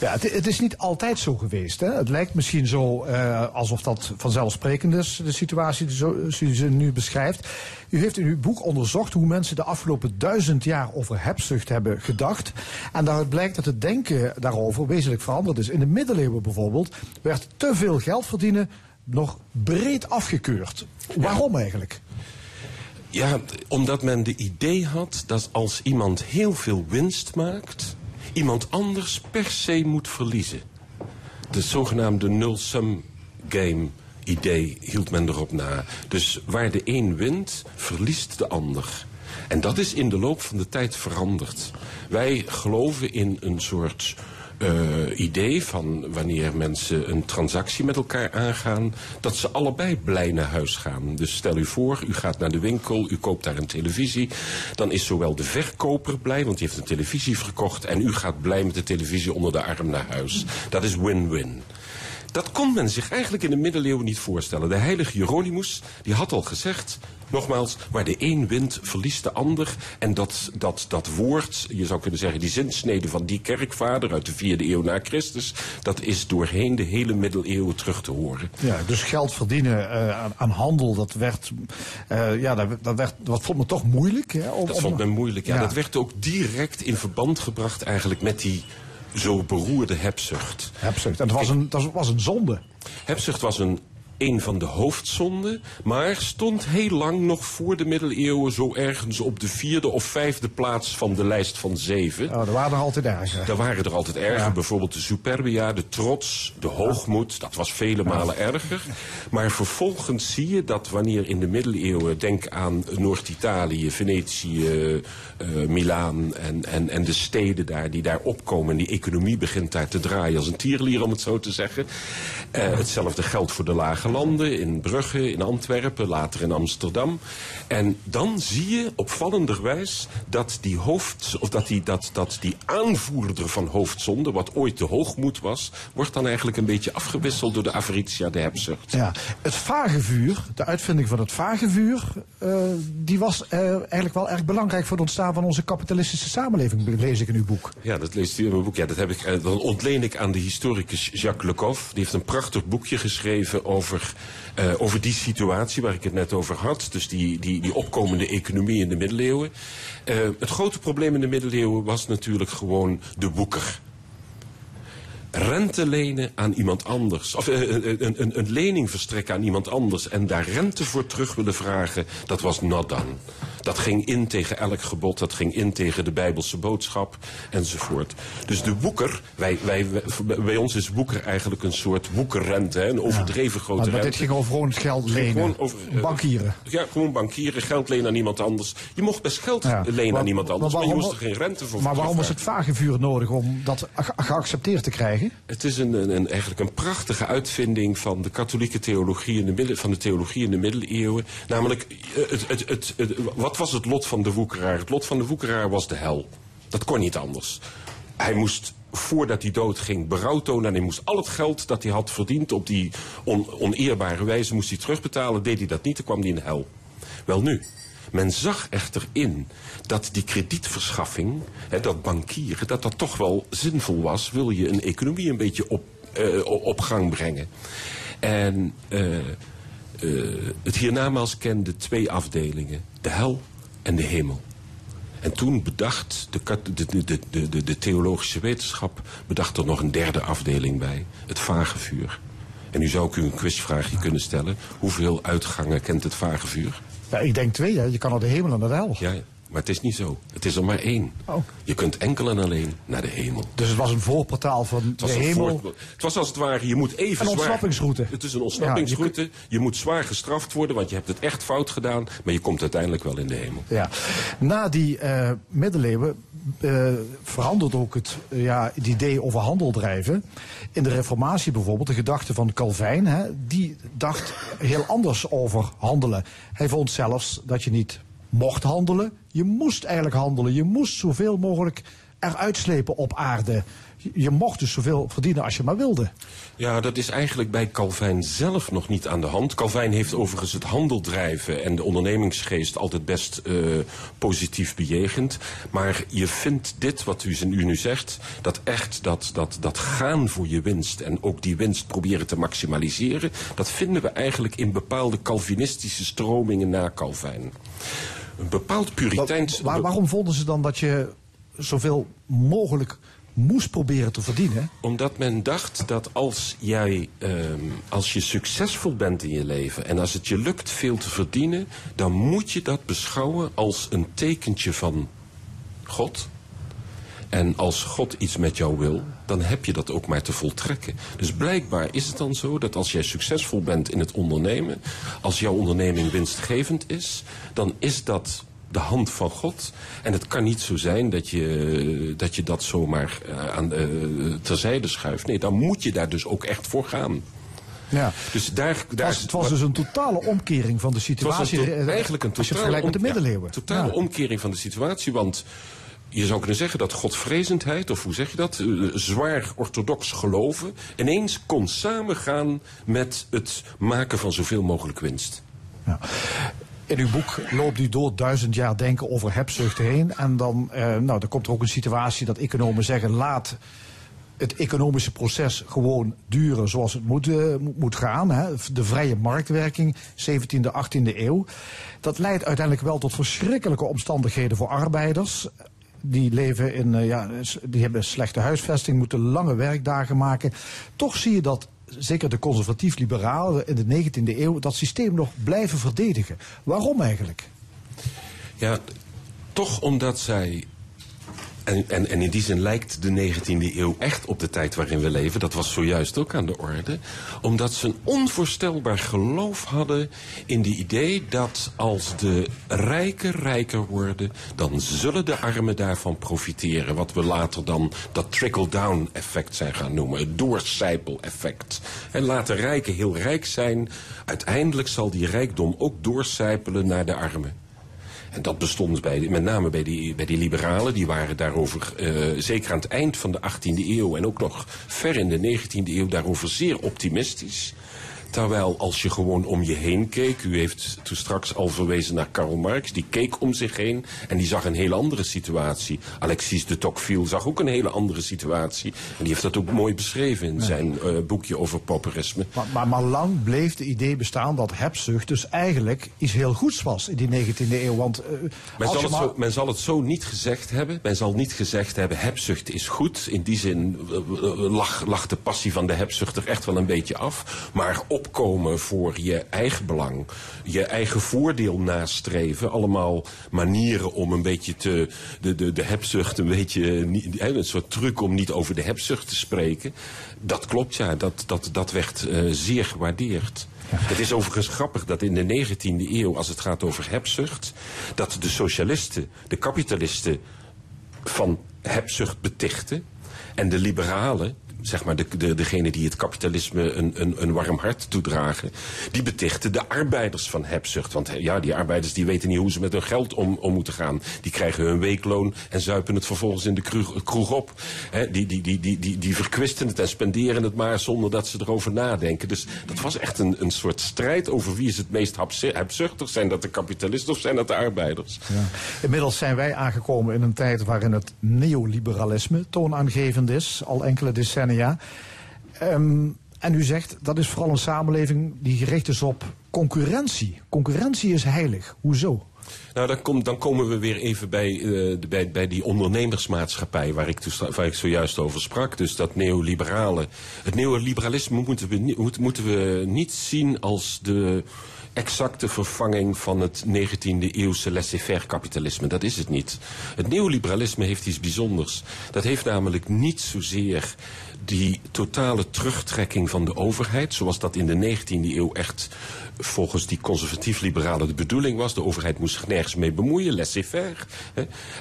Ja, het, het is niet altijd zo geweest. Hè? Het lijkt misschien zo eh, alsof dat vanzelfsprekend is, de situatie die zo, u ze nu beschrijft. U heeft in uw boek onderzocht hoe mensen de afgelopen duizend jaar over hebzucht hebben gedacht. En daaruit blijkt dat het denken daarover wezenlijk veranderd is. In de middeleeuwen bijvoorbeeld werd te veel geld verdienen nog breed afgekeurd. Waarom eigenlijk? Ja, omdat men de idee had dat als iemand heel veel winst maakt, iemand anders per se moet verliezen. De zogenaamde nul-sum game idee hield men erop na. Dus waar de een wint, verliest de ander. En dat is in de loop van de tijd veranderd. Wij geloven in een soort eh, idee van wanneer mensen een transactie met elkaar aangaan, dat ze allebei blij naar huis gaan. Dus stel u voor, u gaat naar de winkel, u koopt daar een televisie. Dan is zowel de verkoper blij, want die heeft een televisie verkocht, en u gaat blij met de televisie onder de arm naar huis. Dat is win-win. Dat kon men zich eigenlijk in de middeleeuwen niet voorstellen. De heilige Jeronimus die had al gezegd, nogmaals, waar de een wint, verliest de ander. En dat, dat, dat woord, je zou kunnen zeggen, die zinsnede van die kerkvader uit de vierde eeuw na Christus, dat is doorheen de hele middeleeuwen terug te horen. Ja, dus geld verdienen eh, aan, aan handel, dat werd, eh, ja, dat, dat, werd, dat vond me toch moeilijk. Hè, om- Dat vond men moeilijk. Ja, Ja. dat werd ook direct in verband gebracht eigenlijk met die zo beroerde hebzucht. Hebzucht. En dat was een, dat was een zonde. Hebzucht was een, een van de hoofdzonden, maar stond heel lang nog voor de middeleeuwen zo ergens op de vierde of vijfde plaats van de lijst van zeven. Oh, er waren er altijd erger. Daar waren er altijd erger, Ja. bijvoorbeeld de superbia, de trots, de hoogmoed, dat was vele malen erger. Maar vervolgens zie je dat wanneer in de middeleeuwen, denk aan Noord-Italië, Venetië, eh, Milaan en, en, en de steden daar die daar opkomen, en die economie begint daar te draaien als een tierlier om het zo te zeggen. Eh, hetzelfde geldt voor de lage landen, in Brugge, in Antwerpen, later in Amsterdam. En dan zie je opvallenderwijs dat die, hoofd, of dat die, dat, dat die aanvoerder van hoofdzonde, wat ooit de hoogmoed was, wordt dan eigenlijk een beetje afgewisseld door de avaritia, de hebzucht. Ja, het vagevuur, de uitvinding van het vagevuur, eh, die was eh, eigenlijk wel erg belangrijk voor het ontstaan van onze kapitalistische samenleving, lees ik in uw boek. Ja, dat leest u in mijn boek. Ja, dat, heb ik, eh, dan ontleen ik aan de historicus Jacques Lecoq. Die heeft een prachtig boekje geschreven over, eh, over die situatie waar ik het net over had. Dus die, die, die opkomende economie in de middeleeuwen. Eh, het grote probleem in de middeleeuwen was natuurlijk gewoon de woeker. Rente lenen aan iemand anders. Of eh, een, een, een, een lening verstrekken aan iemand anders. En daar rente voor terug willen vragen. Dat was not done. Dat ging in tegen elk gebod. Dat ging in tegen de Bijbelse boodschap. Enzovoort. Dus de woeker. Wij, wij, wij- bij ons is woeker eigenlijk een soort woekerrente. Hè, een overdreven grote Maar, maar rente. dit ging over gewoon geld lenen, gewoon over, eh, bankieren. Ja, gewoon bankieren, geld lenen aan iemand anders. Je mocht best geld Ja. lenen Maar- aan iemand anders, maar, je moest er geen rente voor Maar waarom was het vagevuur nodig om dat ge- geaccepteerd te krijgen? Het is een, een, eigenlijk een prachtige uitvinding van de katholieke theologie in de, midden, van de theologie in de middeleeuwen. Namelijk, eh, het, het, het, wat was het lot van de woekeraar? Het lot van de woekeraar was de hel. Dat kon niet anders. Hij moest, voordat hij doodging, berouw tonen. En hij moest al het geld dat hij had verdiend op die on, oneerbare wijze moest hij terugbetalen. Deed hij dat niet, dan kwam hij in de hel. Wel nu, men zag echter in dat die kredietverschaffing, hè, dat bankieren, dat dat toch wel zinvol was. Wil je een economie een beetje op, eh, op gang brengen. En eh, eh, het hiernamaals kende twee afdelingen: de hel en de hemel. En toen bedacht de, de, de, de theologische wetenschap bedacht er nog een derde afdeling bij: het vagevuur. En nu zou ik u een quizvraagje kunnen stellen: hoeveel uitgangen kent het vagevuur? Ja, ik denk twee, hè. je kan naar de hemel en de hel. Ja, maar het is niet zo. Het is er maar één. Oh. Je kunt enkel en alleen naar de hemel. Dus het was een voorportaal van Het was, de hemel. het was als het ware, je moet even Een zwaar- ontsnappingsroute. Het is een ontsnappingsroute. je, moet zwaar gestraft worden, want je hebt het echt fout gedaan. Maar je komt uiteindelijk wel in de hemel. Ja. Na die eh, middeleeuwen eh, verandert ook het, eh, ja, het idee over handel drijven. In de Reformatie bijvoorbeeld, de gedachte van Calvijn, hè, die dacht heel anders over handelen. Hij vond zelfs dat je niet mocht handelen, je moest eigenlijk handelen. Je moest zoveel mogelijk eruit slepen op aarde. Je, mocht dus zoveel verdienen als je maar wilde. Ja, dat is eigenlijk bij Calvijn zelf nog niet aan de hand. Calvijn heeft overigens het handeldrijven en de ondernemingsgeest altijd best eh, positief bejegend. Maar je vindt dit, wat u, u nu zegt, dat echt dat, dat, dat gaan voor je winst en ook die winst proberen te maximaliseren, dat vinden we eigenlijk in bepaalde Calvinistische stromingen na Calvijn. Een bepaald puriteins... Waar- waarom vonden ze dan dat je zoveel mogelijk moest proberen te verdienen? Omdat men dacht dat als jij, ehm, als je succesvol bent in je leven en als het je lukt veel te verdienen, dan moet je dat beschouwen als een tekentje van God. En als God iets met jou wil, dan heb je dat ook maar te voltrekken. Dus blijkbaar is het dan zo dat als jij succesvol bent in het ondernemen, als jouw onderneming winstgevend is, dan is dat de hand van God. En het kan niet zo zijn dat je dat, je dat zomaar eh, aan, eh, terzijde schuift. Nee, dan moet je daar dus ook echt voor gaan. Ja. Dus daar, Het daar was, het was dus een totale omkering van de het was situatie. een eh, eigenlijk een als je het totale, vergelijkt met de ja, middeleeuwen. totale Ja. omkering van de situatie. Want je zou kunnen zeggen dat godvrezendheid, of hoe zeg je dat, eh, zwaar orthodox geloven, ineens kon samengaan met het maken van zoveel mogelijk winst. Ja. In uw boek loopt u door duizend jaar denken over hebzucht heen. En dan, eh, nou, dan komt er ook een situatie dat economen zeggen: laat het economische proces gewoon duren zoals het moet, eh, moet- gaan. Hè. De vrije marktwerking, 17e, 18e eeuw. Dat leidt uiteindelijk wel tot verschrikkelijke omstandigheden voor arbeiders. Die leven in, eh, ja, die hebben slechte huisvesting, moeten lange werkdagen maken. Toch zie je dat, zeker de conservatief-liberalen in de 19e eeuw, dat systeem nog blijven verdedigen. Waarom eigenlijk? Ja, toch omdat zij En, en, en in die zin lijkt de 19e eeuw echt op de tijd waarin we leven. Dat was zojuist ook aan de orde. Omdat ze een onvoorstelbaar geloof hadden in die idee dat als de rijken rijker worden, dan zullen de armen daarvan profiteren. Wat we later dan dat trickle-down effect zijn gaan noemen. Het doorcijpel-effect. En laat de rijken heel rijk zijn. Uiteindelijk zal die rijkdom ook doorcijpelen naar de armen. En dat bestond bij, met name bij die, bij die liberalen. Die waren daarover, eh, zeker aan het eind van de 18e eeuw... en ook nog ver in de 19e eeuw, daarover zeer optimistisch. Terwijl als je gewoon om je heen keek... u heeft toen straks al verwezen naar Karl Marx... die keek om zich heen en die zag een hele andere situatie. Alexis de Tocqueville zag ook een hele andere situatie. En die heeft dat ook mooi beschreven in zijn eh, boekje over pauperisme. Maar, maar, maar lang bleef de idee bestaan dat hebzucht dus eigenlijk iets heel goeds was in die 19e eeuw. Want, eh, Men zal, het maar- zo, men zal het zo niet gezegd hebben. Men zal niet gezegd hebben, hebzucht is goed. In die zin eh, lag, lag de passie van de hebzucht er echt wel een beetje af. Maar opkomen voor je eigen belang, je eigen voordeel nastreven. Allemaal manieren om een beetje te, de, de, de hebzucht een beetje, een soort truc om niet over de hebzucht te spreken. Dat klopt ja, dat, dat, dat werd eh, zeer gewaardeerd. Het is overigens grappig dat in de 19e eeuw, als het gaat over hebzucht, dat de socialisten, de kapitalisten van hebzucht betichten. En de liberalen, zeg maar de, de, degene die het kapitalisme een, een, een warm hart toedragen, die betichten de arbeiders van hebzucht. Want ja, die arbeiders die weten niet hoe ze met hun geld om, om moeten gaan. Die krijgen hun weekloon en zuipen het vervolgens in de kroeg, op. Die, die, die, die, die, die verkwisten het en spenderen het maar zonder dat ze erover nadenken. Dus dat was echt een, een soort strijd over wie is het meest hebzu- hebzuchtig. Zijn dat de kapitalisten of zijn dat de arbeiders? Ja. Inmiddels zijn wij aangekomen in een tijd waarin het neoliberalisme toonaangevend is, al enkele decennia. Ehm, en u zegt dat is vooral een samenleving die gericht is op concurrentie. Concurrentie is heilig. Hoezo? Nou, dan, dan komen we weer even bij, eh, bij, bij die ondernemersmaatschappij waar ik, toestra- waar ik zojuist over sprak. Dus dat neoliberale. Het neoliberalisme moeten we, moeten we niet zien als de exacte vervanging van het 19e eeuwse laissez-faire kapitalisme. Dat is het niet. Het neoliberalisme heeft iets bijzonders. Dat heeft namelijk niet zozeer die totale terugtrekking van de overheid, zoals dat in de 19e eeuw echt volgens die conservatief-liberalen de bedoeling was. De overheid moest zich nergens mee bemoeien, laissez-faire.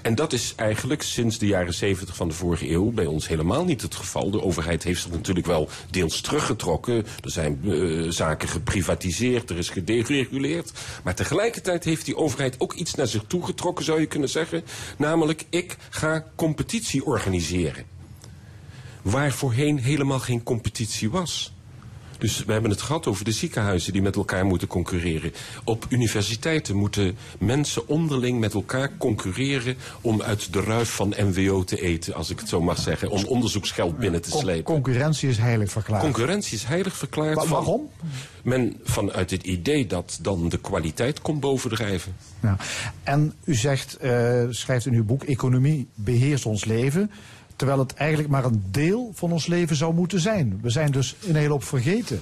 En dat is eigenlijk sinds de jaren 70 van de vorige eeuw bij ons helemaal niet het geval. De overheid heeft zich natuurlijk wel deels teruggetrokken. Er zijn eh, zaken geprivatiseerd, er is gedereguleerd. Maar tegelijkertijd heeft die overheid ook iets naar zich toe getrokken, zou je kunnen zeggen. Namelijk, ik ga competitie organiseren waar voorheen helemaal geen competitie was. Dus we hebben het gehad over de ziekenhuizen die met elkaar moeten concurreren. Op universiteiten moeten mensen onderling met elkaar concurreren om uit de ruif van MWO te eten, als ik het zo mag zeggen, om onderzoeksgeld binnen te slepen. concurrentie is heilig verklaard. Concurrentie is heilig verklaard. Wa- waarom? Men vanuit het idee dat dan de kwaliteit komt bovendrijven. Ja. En u zegt, eh, schrijft in uw boek, economie beheerst ons leven. Terwijl het eigenlijk maar een deel van ons leven zou moeten zijn. We zijn dus een hele hoop vergeten.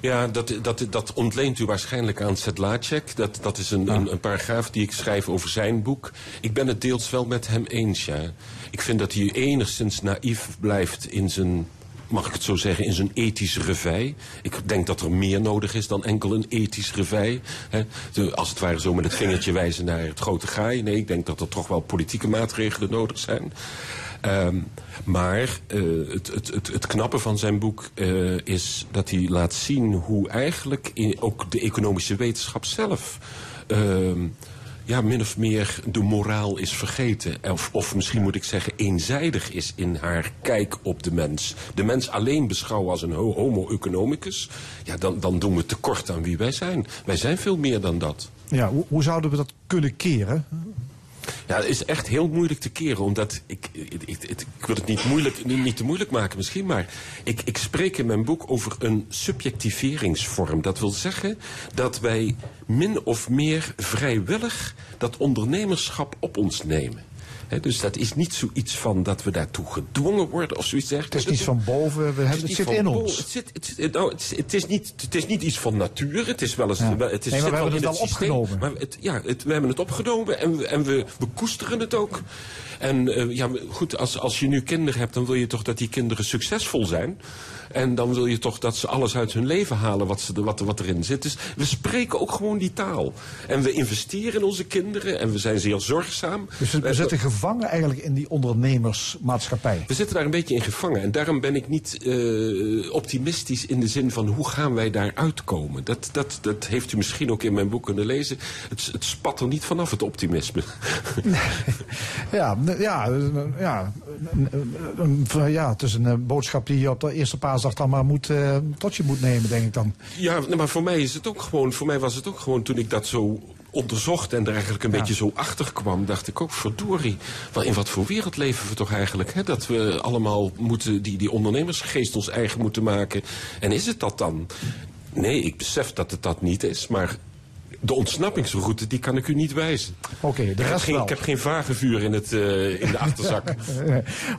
Ja, dat, dat, dat ontleent u waarschijnlijk aan Sedlacek. Dat, dat is een, een, een paragraaf die ik schrijf over zijn boek. Ik ben het deels wel met hem eens, ja. Ik vind dat hij enigszins naïef blijft in zijn... Mag ik het zo zeggen, in zijn ethisch revij. Ik denk dat er meer nodig is dan enkel een ethisch revij. Als het ware zo met het vingertje wijzen naar het grote gaai. Nee, ik denk dat er toch wel politieke maatregelen nodig zijn. Ehm, maar eh, het, het, het, het knappe van zijn boek eh, is dat hij laat zien hoe eigenlijk ook de economische wetenschap zelf. ehm, ja, min of meer de moraal is vergeten. Of, of misschien moet ik zeggen eenzijdig is in haar kijk op de mens. De mens alleen beschouwen als een ho- homo economicus. Ja, dan, dan doen we tekort aan wie wij zijn. Wij zijn veel meer dan dat. Ja, hoe zouden we dat kunnen keren? Ja, is echt heel moeilijk te keren, omdat ik, ik, ik, ik- ik wil het niet, moeilijk, niet, niet te moeilijk maken misschien, maar ik, ik spreek in mijn boek over een subjectiveringsvorm. Dat wil zeggen dat wij min of meer vrijwillig dat ondernemerschap op ons nemen. Dus dat is niet zoiets van dat we daartoe gedwongen worden of zoiets dergelijks. Het is niet van boven, we hebben, het, zit in ons. Het, zit, het, nou, het, is- het, is niet, het is niet iets van natuur. Het is wel eens. Ja. wel- Het is, Nee, maar we hebben het al systeem, opgenomen. Maar het, ja, het, we hebben het opgenomen en we, en we bekoesteren het ook. En eh, ja, goed, als, als je nu kinderen hebt, dan wil je toch dat die kinderen succesvol zijn. En dan wil je toch dat ze alles uit hun leven halen wat, ze, wat, wat erin zit. Dus we spreken ook gewoon die taal. En we investeren in onze kinderen en we zijn zeer zorgzaam. Dus we, we zitten gevangen eigenlijk in die ondernemersmaatschappij. we zitten daar een beetje in gevangen. En daarom ben ik niet eh, optimistisch in de zin van hoe gaan wij daar uitkomen. Dat, dat, dat heeft u misschien ook in mijn boek kunnen lezen. Het, het spat er niet vanaf, het optimisme. Ja, n- ja, ja, n- ja, het is een eh, boodschap die je op de eerste paasdag dan maar moet, eh, tot je moet nemen, denk ik dan. Ja, maar voor mij is het ook gewoon, voor mij was het ook gewoon toen ik dat zo onderzocht en er eigenlijk een Ja. beetje zo achter kwam, dacht ik ook, verdorie, in wat voor wereld leven we toch eigenlijk? Hè? Dat we allemaal moeten, die, die ondernemersgeest ons eigen moeten maken. En is het dat dan? Nee, ik besef dat het dat niet is, maar de ontsnappingsroute, die kan ik u niet wijzen. Oké, de Ik heb, rest geen, wel. ik heb geen vagevuur in, het, eh, in de achterzak.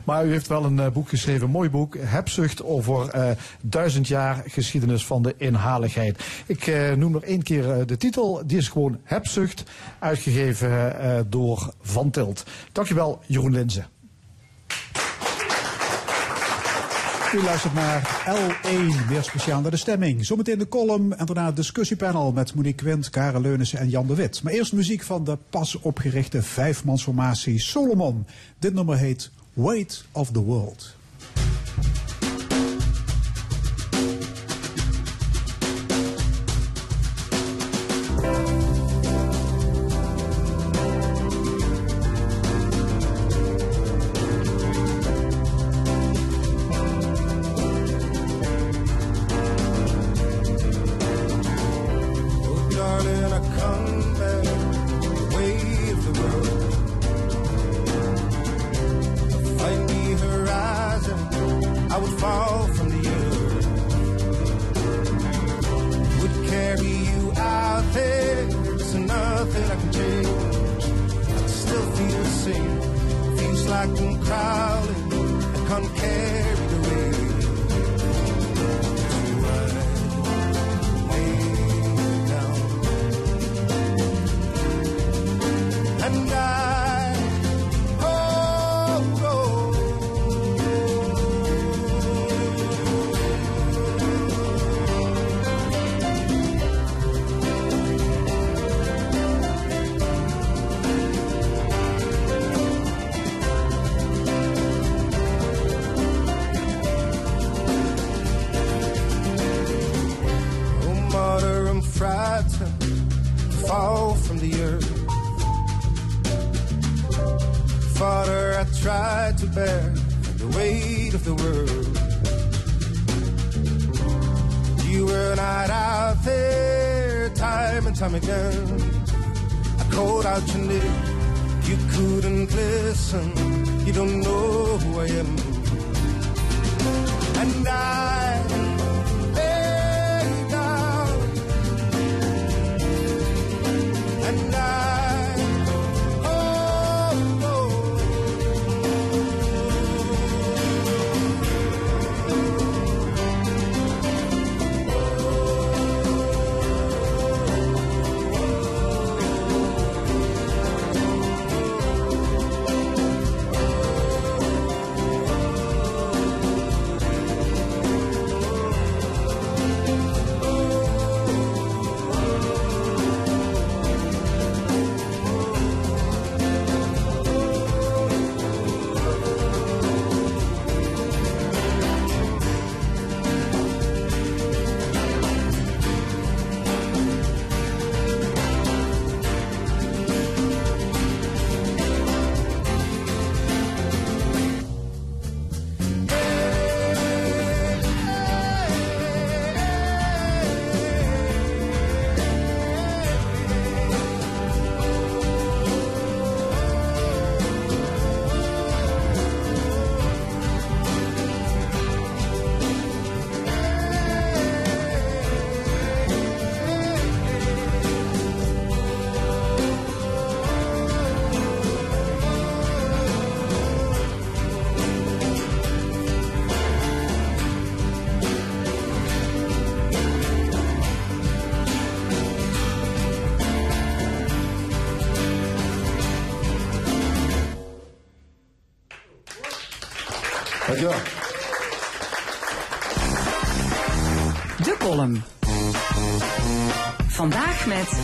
Maar u heeft wel een eh, boek geschreven, een mooi boek, Hebzucht over eh, duizend jaar geschiedenis van de inhaligheid. Ik noem nog één keer de titel, die is gewoon Hebzucht, uitgegeven door Van Tilt. Dankjewel, Jeroen Linzen. U luistert naar L1, weer speciaal naar de stemming. Zometeen de column en daarna het discussiepanel met Monique Quint, Karen Leunissen en Jan de Wit. Maar eerst muziek van de pas opgerichte vijfmansformatie Solomon. Dit nummer heet Weight of the World.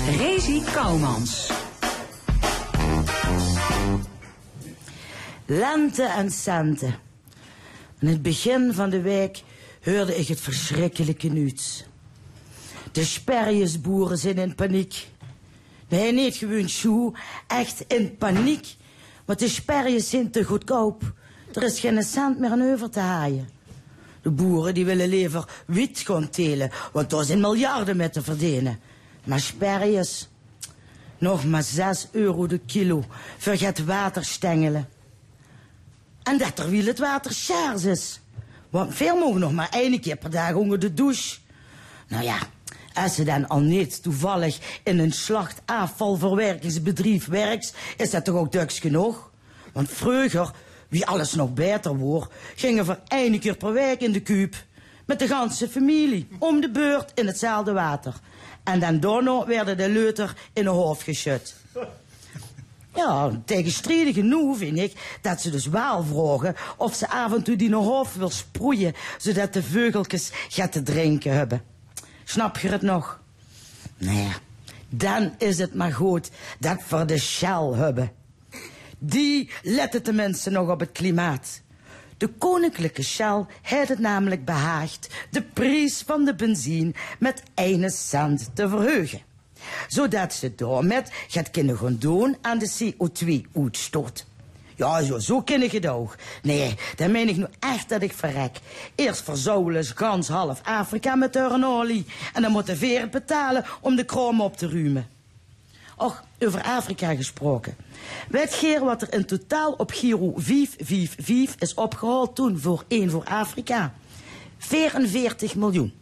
Rezi Kouwmans. Lente en centen. In het begin van de week hoorde ik het verschrikkelijke nieuws. De sperjesboeren zijn in paniek. Nee, niet gewoon shoe, echt in paniek. Want de sperjes zijn te goedkoop. Er is geen cent meer aan over te haaien. De boeren die willen liever wiet gaan telen, want daar zijn miljarden mee te verdienen. Maar sperjes, nog maar 6 euro de kilo, vergeet waterstengelen. En dat terwijl het water schaars is. Want veel mogen nog maar één keer per dag onder de douche. Nou ja, als ze dan al niet toevallig in een slachtafvalverwerkingsbedrijf werkt, is dat toch ook duks genoeg? Want vroeger, wie alles nog beter wordt, gingen we één keer per week in de kuip. Met de ganse familie, om de beurt in hetzelfde water. En dan daarna werden de leuter in een hoofd geschud. Ja, tegenstrijdig genoeg vind ik dat ze dus wel vragen of ze af en toe die hoofd wil sproeien, zodat de veugeltjes gaat te drinken hebben. Snap je het nog? Nee, dan is het maar goed dat we de Shell hebben. Die letten tenminste nog op het klimaat. De koninklijke Shell heeft het namelijk behaagd de prijs van de benzine met 1 cent te verheugen zodat ze daarmee gaat kunnen gaan doen aan de CO2-uitstoot. Ja, zo, zo ken het ook. Nee, dan meen ik nu echt dat ik verrek. Eerst verzouwelen ze gans half Afrika met olie. En dan moeten weer betalen om de krom op te ruimen. Och, over Afrika gesproken. Weet Geer wat er in totaal op Giro 555 is opgehaald toen voor één voor Afrika? 44 miljoen.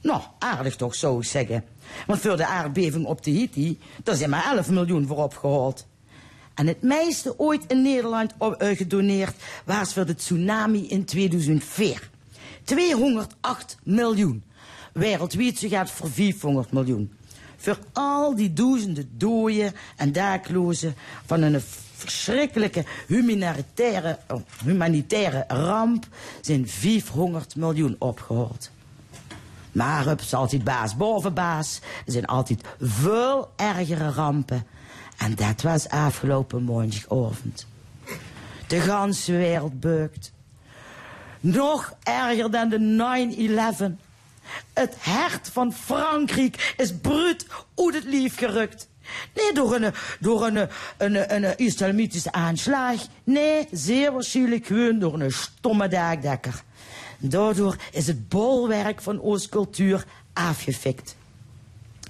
Nou, aardig toch, zou ik zeggen. Want voor de aardbeving op Tahiti, daar zijn maar 11 miljoen voor opgehaald. En het meeste ooit in Nederland uh, gedoneerd was voor de tsunami in 2004. 208 miljoen. Wereldwijd gaat voor 500 miljoen. Voor al die duizenden doden en daklozen van een verschrikkelijke humanitaire, humanitaire ramp zijn 500 miljoen opgehaald. Maar het is altijd baas boven baas. Er zijn altijd veel ergere rampen. En dat was afgelopen maandagavond. De ganse wereld beukt. Nog erger dan de 9-11. Het hart van Frankrijk is bruut uit het lief gerukt. Nee, door een, door een, een, een, een islamitische aanslag. Nee, zeer waarschijnlijk gewoon door een stomme daagdekker. Daardoor is het bolwerk van Oostcultuur afgefikt.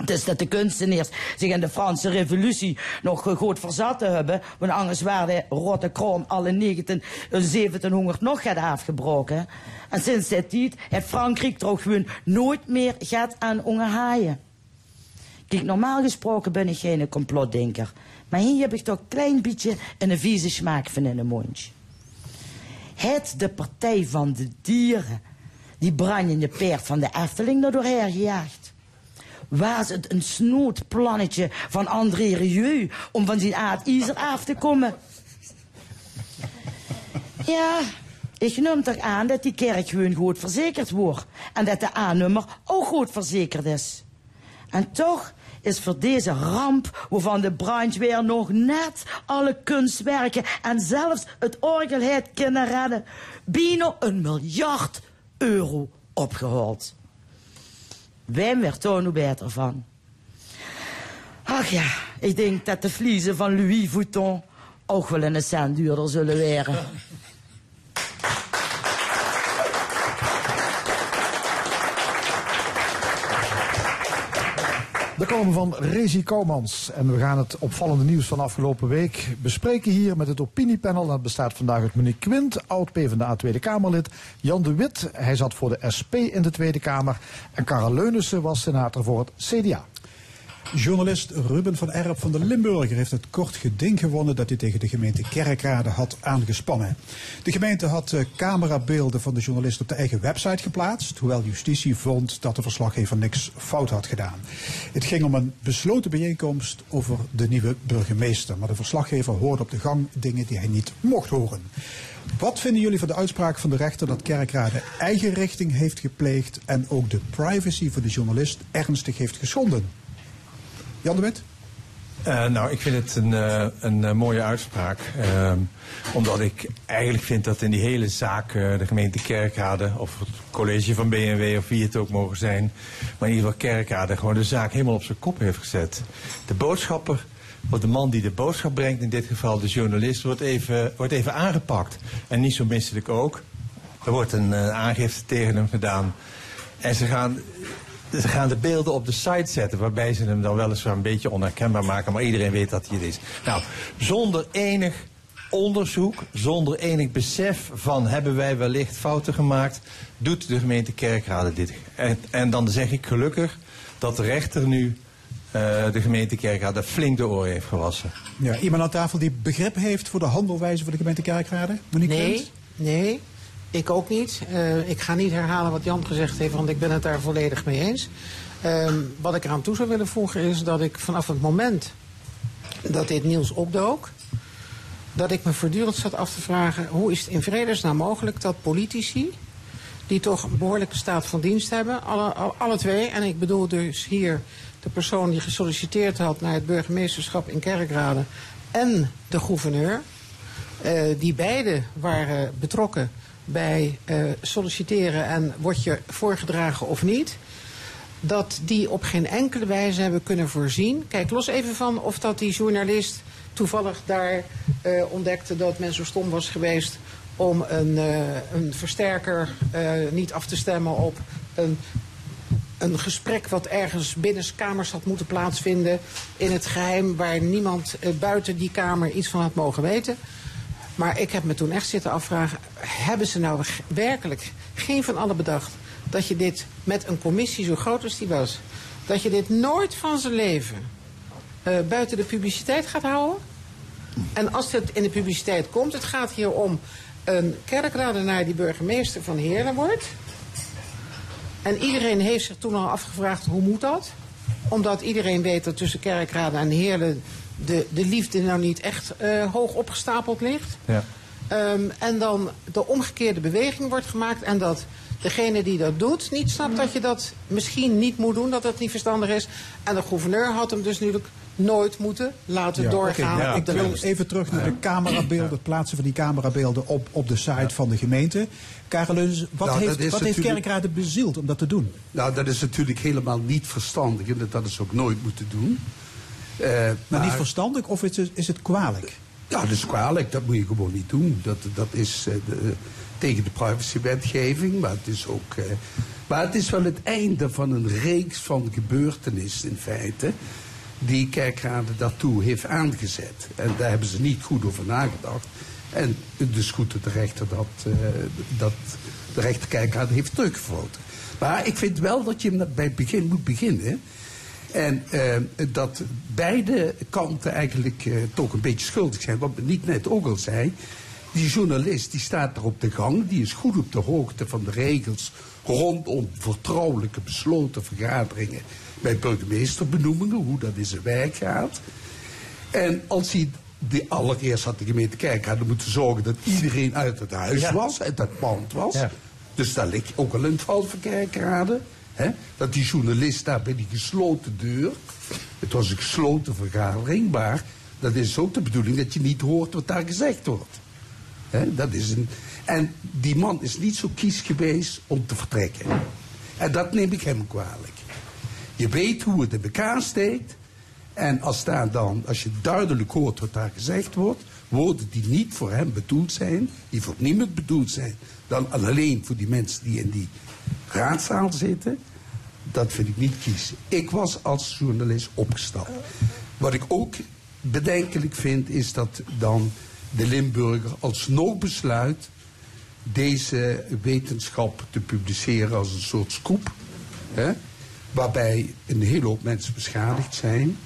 Dus dat de kunstenaars zich in de Franse revolutie nog goed verzat hebben. Want anders waren de Rote Kroon alle 19, 1700 nog gaat afgebroken. En sinds die tijd heeft Frankrijk toch gewoon nooit meer gehad aan haaien. Kijk, normaal gesproken ben ik geen complotdenker. Maar hier heb ik toch een klein beetje een vieze smaak van in de mondje. Het de partij van de dieren die brandende peert van de Efteling er doorheen gejaagd. Was het een snootplannetje van André Rieu om van zijn aardijzer af te komen? Ja, ik neem toch aan dat die kerk gewoon goed verzekerd wordt. En dat de A-nummer ook goed verzekerd is. En toch is voor deze ramp, waarvan de brandweer nog net alle kunstwerken en zelfs het orgel heeft kunnen redden, bijna een miljard euro opgehaald. Wij werd er nu beter van. Ach ja, ik denk dat de vliezen van Louis Vuitton ook wel een cent duurder zullen weren. De komen van Rezi Koumans. En we gaan het opvallende nieuws van afgelopen week bespreken hier met het opiniepanel. Dat bestaat vandaag uit meneer Quint, oud PvdA Tweede Kamerlid. Jan de Wit, hij zat voor de SP in de Tweede Kamer. En Karel Leunissen was senator voor het CDA. Journalist Ruben van Erp van de Limburger heeft het kort geding gewonnen dat hij tegen de gemeente Kerkrade had aangespannen. De gemeente had eh, camerabeelden van de journalist op de eigen website geplaatst, hoewel justitie vond dat de verslaggever niks fout had gedaan. Het ging om een besloten bijeenkomst over de nieuwe burgemeester, maar de verslaggever hoorde op de gang dingen die hij niet mocht horen. Wat vinden jullie van de uitspraak van de rechter dat Kerkrade eigen richting heeft gepleegd en ook de privacy van de journalist ernstig heeft geschonden? Jan de Wit? Eh, nou, ik vind het een, eh, een eh, mooie uitspraak. Ehm, omdat ik eigenlijk vind dat in die hele zaak de gemeente Kerkrade... of het college van BNW of wie het ook mogen zijn... maar in ieder geval Kerkrade gewoon de zaak helemaal op zijn kop heeft gezet. De boodschapper, of de man die de boodschap brengt... in dit geval de journalist, wordt even, wordt even aangepakt. En niet zo misselijk ook. Er wordt een aangifte tegen hem gedaan. En ze gaan ze gaan de beelden op de site zetten, waarbij ze hem dan weliswaar een beetje onherkenbaar maken, maar iedereen weet dat hij het is. Nou, zonder enig onderzoek, zonder enig besef van hebben wij wellicht fouten gemaakt, doet de gemeente Kerkrade dit. En, en dan zeg ik gelukkig dat de rechter nu eh, de gemeente Kerkrade flink de oren heeft gewassen. Ja, iemand aan tafel die begrip heeft voor de handelwijze van de gemeente Kerkrade? Monique Nee, Prins? nee, ik ook niet. Eh, ik ga niet herhalen wat Jan gezegd heeft, want ik ben het daar volledig mee eens. Ehm, wat ik eraan toe zou willen voegen is dat ik vanaf het moment dat dit nieuws opdook, dat ik me voortdurend zat af te vragen hoe is het in vredesnaam mogelijk dat politici, die toch een behoorlijke staat van dienst hebben, alle, alle, twee, en ik bedoel dus hier de persoon die gesolliciteerd had naar het burgemeesterschap in Kerkrade en de gouverneur, eh, die beide waren betrokken bij eh, solliciteren en word je voorgedragen of niet. Dat die op geen enkele wijze hebben kunnen voorzien. Kijk, los even van of dat die journalist toevallig daar eh, ontdekte dat men zo stom was geweest om een, eh, een versterker niet af te stemmen op een een gesprek wat ergens binnen kamers had moeten plaatsvinden in het geheim waar niemand buiten die kamer iets van had mogen weten. Maar ik heb me toen echt zitten afvragen, hebben ze nou werkelijk geen van allen bedacht dat je dit met een commissie zo groot als die was, dat je dit nooit van zijn leven eh, buiten de publiciteit gaat houden? En als het in de publiciteit komt, het gaat hier om een kerkradenaar die burgemeester van Heerlen wordt. En iedereen heeft zich toen al afgevraagd hoe moet dat? Omdat iedereen weet dat tussen Kerkrade en Heerlen de, de liefde nou niet echt eh, hoog opgestapeld ligt. Ja. Ehm, en dan de omgekeerde beweging wordt gemaakt en dat degene die dat doet niet snapt dat je dat misschien niet moet doen, dat dat niet verstandig is. En de gouverneur had hem dus natuurlijk nooit moeten laten Ja, doorgaan Ik wil even terug naar de camerabeelden, het plaatsen van die camerabeelden op, op de site van de gemeente. Karel Leuns, wat Nou, heeft, wat heeft natuurlijk- Kerkrade bezield om dat te doen? Nou, dat is natuurlijk helemaal niet verstandig en dat hadden ze ook nooit moeten doen. Eh, Maar niet verstandig of is het, is het kwalijk? Ja, dat is kwalijk. Dat moet je gewoon niet doen. Dat, dat is eh, de- tegen de privacywetgeving, maar het is ook... eh, maar het is wel het einde van een reeks van gebeurtenissen in feite... die Kerkrade daartoe heeft aangezet. En daar hebben ze niet goed over nagedacht. En dus goed dat de rechter dat, dat de rechter Kerkrade heeft teruggefloten. Maar ik vind wel dat je bij het begin moet beginnen... En eh, dat beide kanten eigenlijk eh, toch een beetje schuldig zijn. Wat niet net ook al zei. Die journalist die staat er op de gang. Die is goed op de hoogte van de regels rondom vertrouwelijke besloten vergaderingen bij burgemeesterbenoemingen. Hoe dat in zijn werk gaat. En als hij die allereerst had de gemeente Kerkrade moeten zorgen dat iedereen uit het huis Ja. was, uit dat pand was. Ja. Dus daar ligt ook al een val van Kerkrade. Hè? Dat die journalist daar bij die gesloten deur. Het was een gesloten vergadering, maar dat is ook de bedoeling dat je niet hoort wat daar gezegd wordt. Hè? Dat is een, en die man is niet zo kies geweest om te vertrekken. En dat neem ik hem kwalijk. Je weet hoe het in elkaar steekt. En als, daar dan, als je duidelijk hoort wat daar gezegd wordt, woorden die niet voor hem bedoeld zijn, die voor niemand bedoeld zijn, dan alleen voor die mensen die in die raadzaal zitten, dat vind ik niet kiezen. Ik was als journalist opgestapt. Wat ik ook bedenkelijk vind, is dat dan de Limburger alsnog besluit deze wetenschap te publiceren als een soort scoop. Hè? waarbij een hele hoop mensen beschadigd zijn.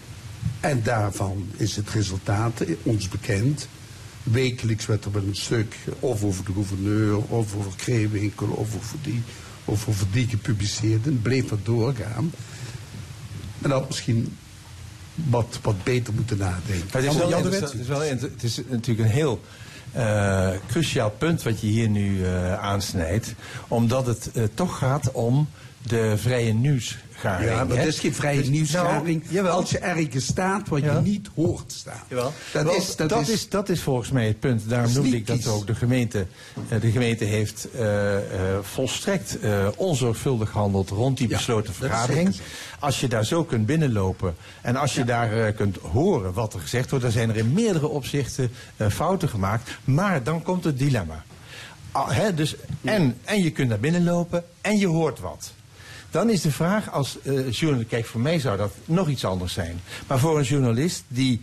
En daarvan is het resultaat ons bekend. Wekelijks werd er wel een stuk of over de gouverneur, of over Kreewinkel, of over die, of over die gepubliceerd. En bleef dat doorgaan. En dat misschien wat, wat beter moeten nadenken. Maar het, is wel, het, is wel, het is natuurlijk een heel eh, cruciaal punt wat je hier nu eh, aansnijdt. Omdat het eh, toch gaat om de vrije nieuwsgaring. Ja, maar dat is geen vrije Dus- nieuwsgaring nou, als je ergens staat wat Ja. je niet hoort staan. Jawel. Dat, Wel, is, dat, dat, is, is, dat is volgens mij het punt. Daarom noemde ik dat ook. De gemeente, eh, de gemeente heeft eh, eh, volstrekt eh, onzorgvuldig gehandeld rond die Ja, besloten vergadering. Als je daar zo kunt binnenlopen en als je daar eh, kunt horen wat er gezegd wordt, dan zijn er in meerdere opzichten eh, fouten gemaakt. Maar dan komt het dilemma. Ah, hè, dus, en, en je kunt naar binnen lopen en je hoort wat. Dan is de vraag als eh journalist, kijk voor mij zou dat nog iets anders zijn. Maar voor een journalist die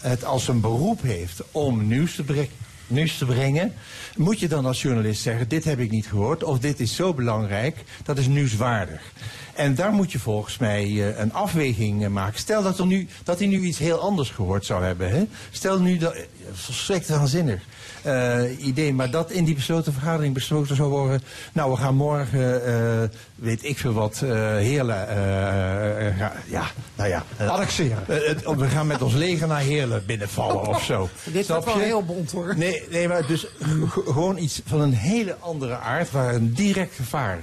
het als een beroep heeft om nieuws te, bre- nieuws te brengen, moet je dan als journalist zeggen: dit heb ik niet gehoord of dit is zo belangrijk, dat is nieuwswaardig. En daar moet je volgens mij eh, een afweging eh, maken. Stel dat, er nu, dat hij nu iets heel anders gehoord zou hebben. Hè? Stel nu dat. Volstrekt waanzinnig idee, maar dat in die besloten vergadering besloten zou worden. Nou, we gaan morgen, weet ik veel wat, eh Heerlen. eh, eh, ja, nou ja. Annexeren. het- we gaan met ons leger naar Heerlen binnenvallen of zo. Dit wordt wel heel bond hoor. Nee, nee, maar dus gewoon iets van een hele andere aard, waar een direct gevaar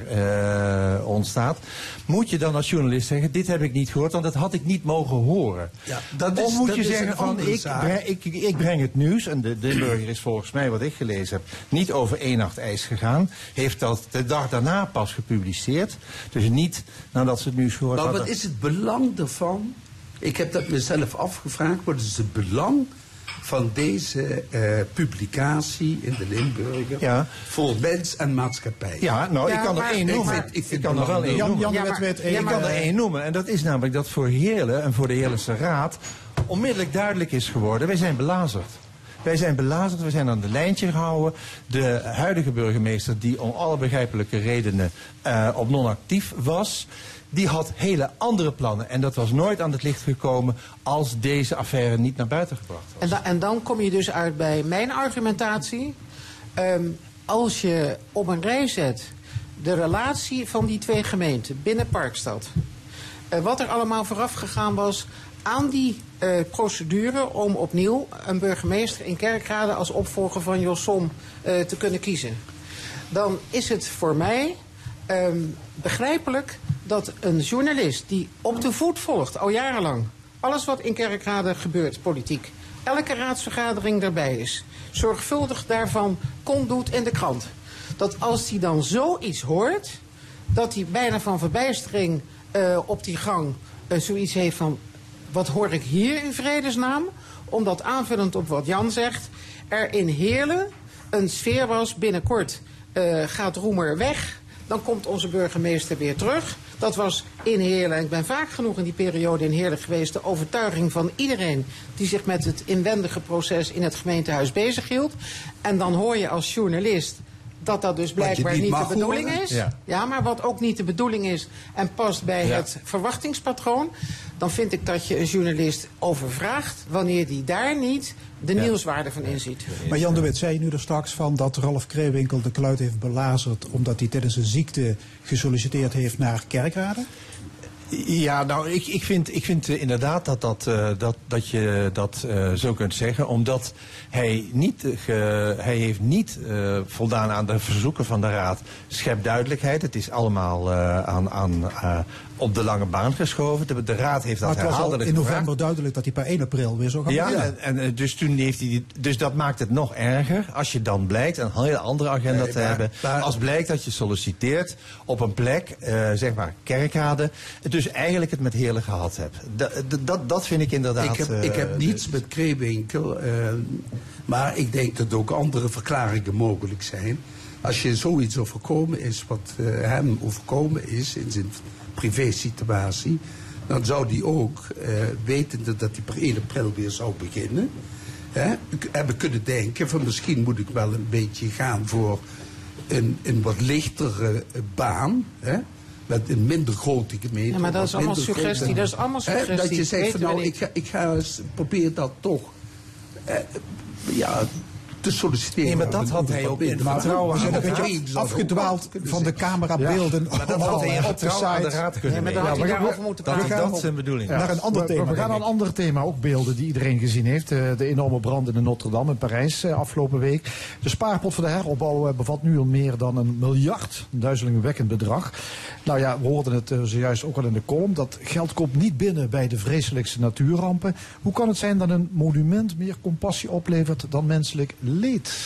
ontstaat. Moet je dan als journalist zeggen: Dit heb ik niet gehoord, want dat had ik niet mogen horen. Ja, dat is- of moet dat je is zeggen: van, ik, breng, ik, ik breng het nieuws, en de Limburger is volgens mij, wat ik gelezen heb, niet over één nacht ijs gegaan. Heeft dat de dag daarna pas gepubliceerd. Dus niet nadat ze het nieuws gehoord maar hadden. wat is het belang daarvan? Ik heb dat mezelf afgevraagd. Wat is het belang van deze eh, publicatie in de Limburger Ja. voor mens en maatschappij? Ja, nou, Ja, ik kan er maar- één Ik noemen. vind- ik vind kan er wel één Jan, noemen. Jan de Ja, Wet maar- weet één. ja, Ik kan er één noemen. En dat is namelijk dat voor Heerlen en voor de Heerlense Raad onmiddellijk duidelijk is geworden. Wij zijn belazerd. Wij zijn belazerd, we zijn aan de lijntje gehouden. De huidige burgemeester, die om alle begrijpelijke redenen eh, op non-actief was, die had hele andere plannen. En dat was nooit aan het licht gekomen als deze affaire niet naar buiten gebracht was. En, en dan kom je dus uit bij mijn argumentatie. Ehm, als je op een rij zet de relatie van die twee gemeenten binnen Parkstad. eh, wat er allemaal vooraf gegaan was aan die eh, procedure om opnieuw een burgemeester in Kerkrade als opvolger van Jossom eh, te kunnen kiezen. Dan is het voor mij ehm, begrijpelijk dat een journalist die op de voet volgt, al jarenlang, alles wat in Kerkrade gebeurt, politiek, elke raadsvergadering daarbij is, zorgvuldig daarvan kont doet in de krant. Dat als hij dan zoiets hoort, dat hij bijna van verbijstering eh, op die gang zoiets heeft van... wat hoor ik hier in vredesnaam? Omdat aanvullend op wat Jan zegt... er in Heerlen een sfeer was binnenkort eh, gaat Roemer weg... dan komt onze burgemeester weer terug. Dat was in Heerlen, en ik ben vaak genoeg in die periode in Heerlen geweest... de overtuiging van iedereen die zich met het inwendige proces in het gemeentehuis bezighield. En dan hoor je als journalist dat dat dus blijkbaar niet de bedoeling is. Ja. Ja, maar wat ook niet de bedoeling is en past bij Ja. het verwachtingspatroon, dan vind ik dat je een journalist overvraagt wanneer die daar niet de nieuwswaarde van inziet. Maar Jan de Wit zei je nu er straks van dat Ralf Kreewinkel de kluit heeft belazerd omdat hij tijdens een ziekte gesolliciteerd heeft naar Kerkrade? Ja, nou, ik, ik vind, ik vind eh, inderdaad dat, dat, eh, dat, dat je dat eh, zo kunt zeggen. Omdat hij niet, hij heeft niet voldaan aan de verzoeken van de Raad. Schep duidelijkheid. Het is allemaal aan, aan, op de lange baan geschoven. De, de Raad heeft dat Maar het was al herhaaldelijk in gevraagd. november duidelijk dat hij per 1 april weer zou gaan Ja, beginnen. en, en, eh, dus toen heeft hij. Dus dat maakt het nog erger. Als je dan blijkt een hele andere agenda Nee, te maar- hebben. maar- als blijkt dat je solliciteert op een plek, eh, zeg maar kerkrade. Dus eigenlijk het met heerlijk gehad hebt. Dat, dat, dat vind ik inderdaad. Ik heb, eh, ik heb niets met Kreewinkel, eh, maar ik denk dat ook andere verklaringen mogelijk zijn. Als je zoiets overkomen is wat eh, hem overkomen is in zijn privésituatie, dan zou die ook, eh wetende dat hij per 1 april weer zou beginnen, hè, hebben kunnen denken van misschien moet ik wel een beetje gaan voor een, een wat lichtere eh, baan. Hè, met een minder grote gemeente. Ja, maar dat is allemaal suggestie, grote- dat is allemaal Hè, Dat suggestie, je zegt van nou, ik ga, ik ga eens proberen dat toch eh, ja, te solliciteren. Nee, maar dat had hij ook in Maar vertrouwen we zijn aan een de beetje afgedwaald van de camerabeelden Maar dat had hij op de site. raad kunnen Ja, maar had hij moeten Dat praten. is dat zijn bedoeling. Naar een ander we, thema, We gaan naar een ander thema, ook beelden die iedereen gezien heeft. Eh, De enorme brand in de Notre-Dame in Parijs eh, afgelopen week. De spaarpot voor de heropbouw eh, bevat nu al meer dan een miljard. Een duizelingwekkend bedrag. Nou ja, we hoorden het zojuist ook al in de column. Dat geld komt niet binnen bij de vreselijkste natuurrampen. Hoe kan het zijn dat een monument meer compassie oplevert dan menselijk leed?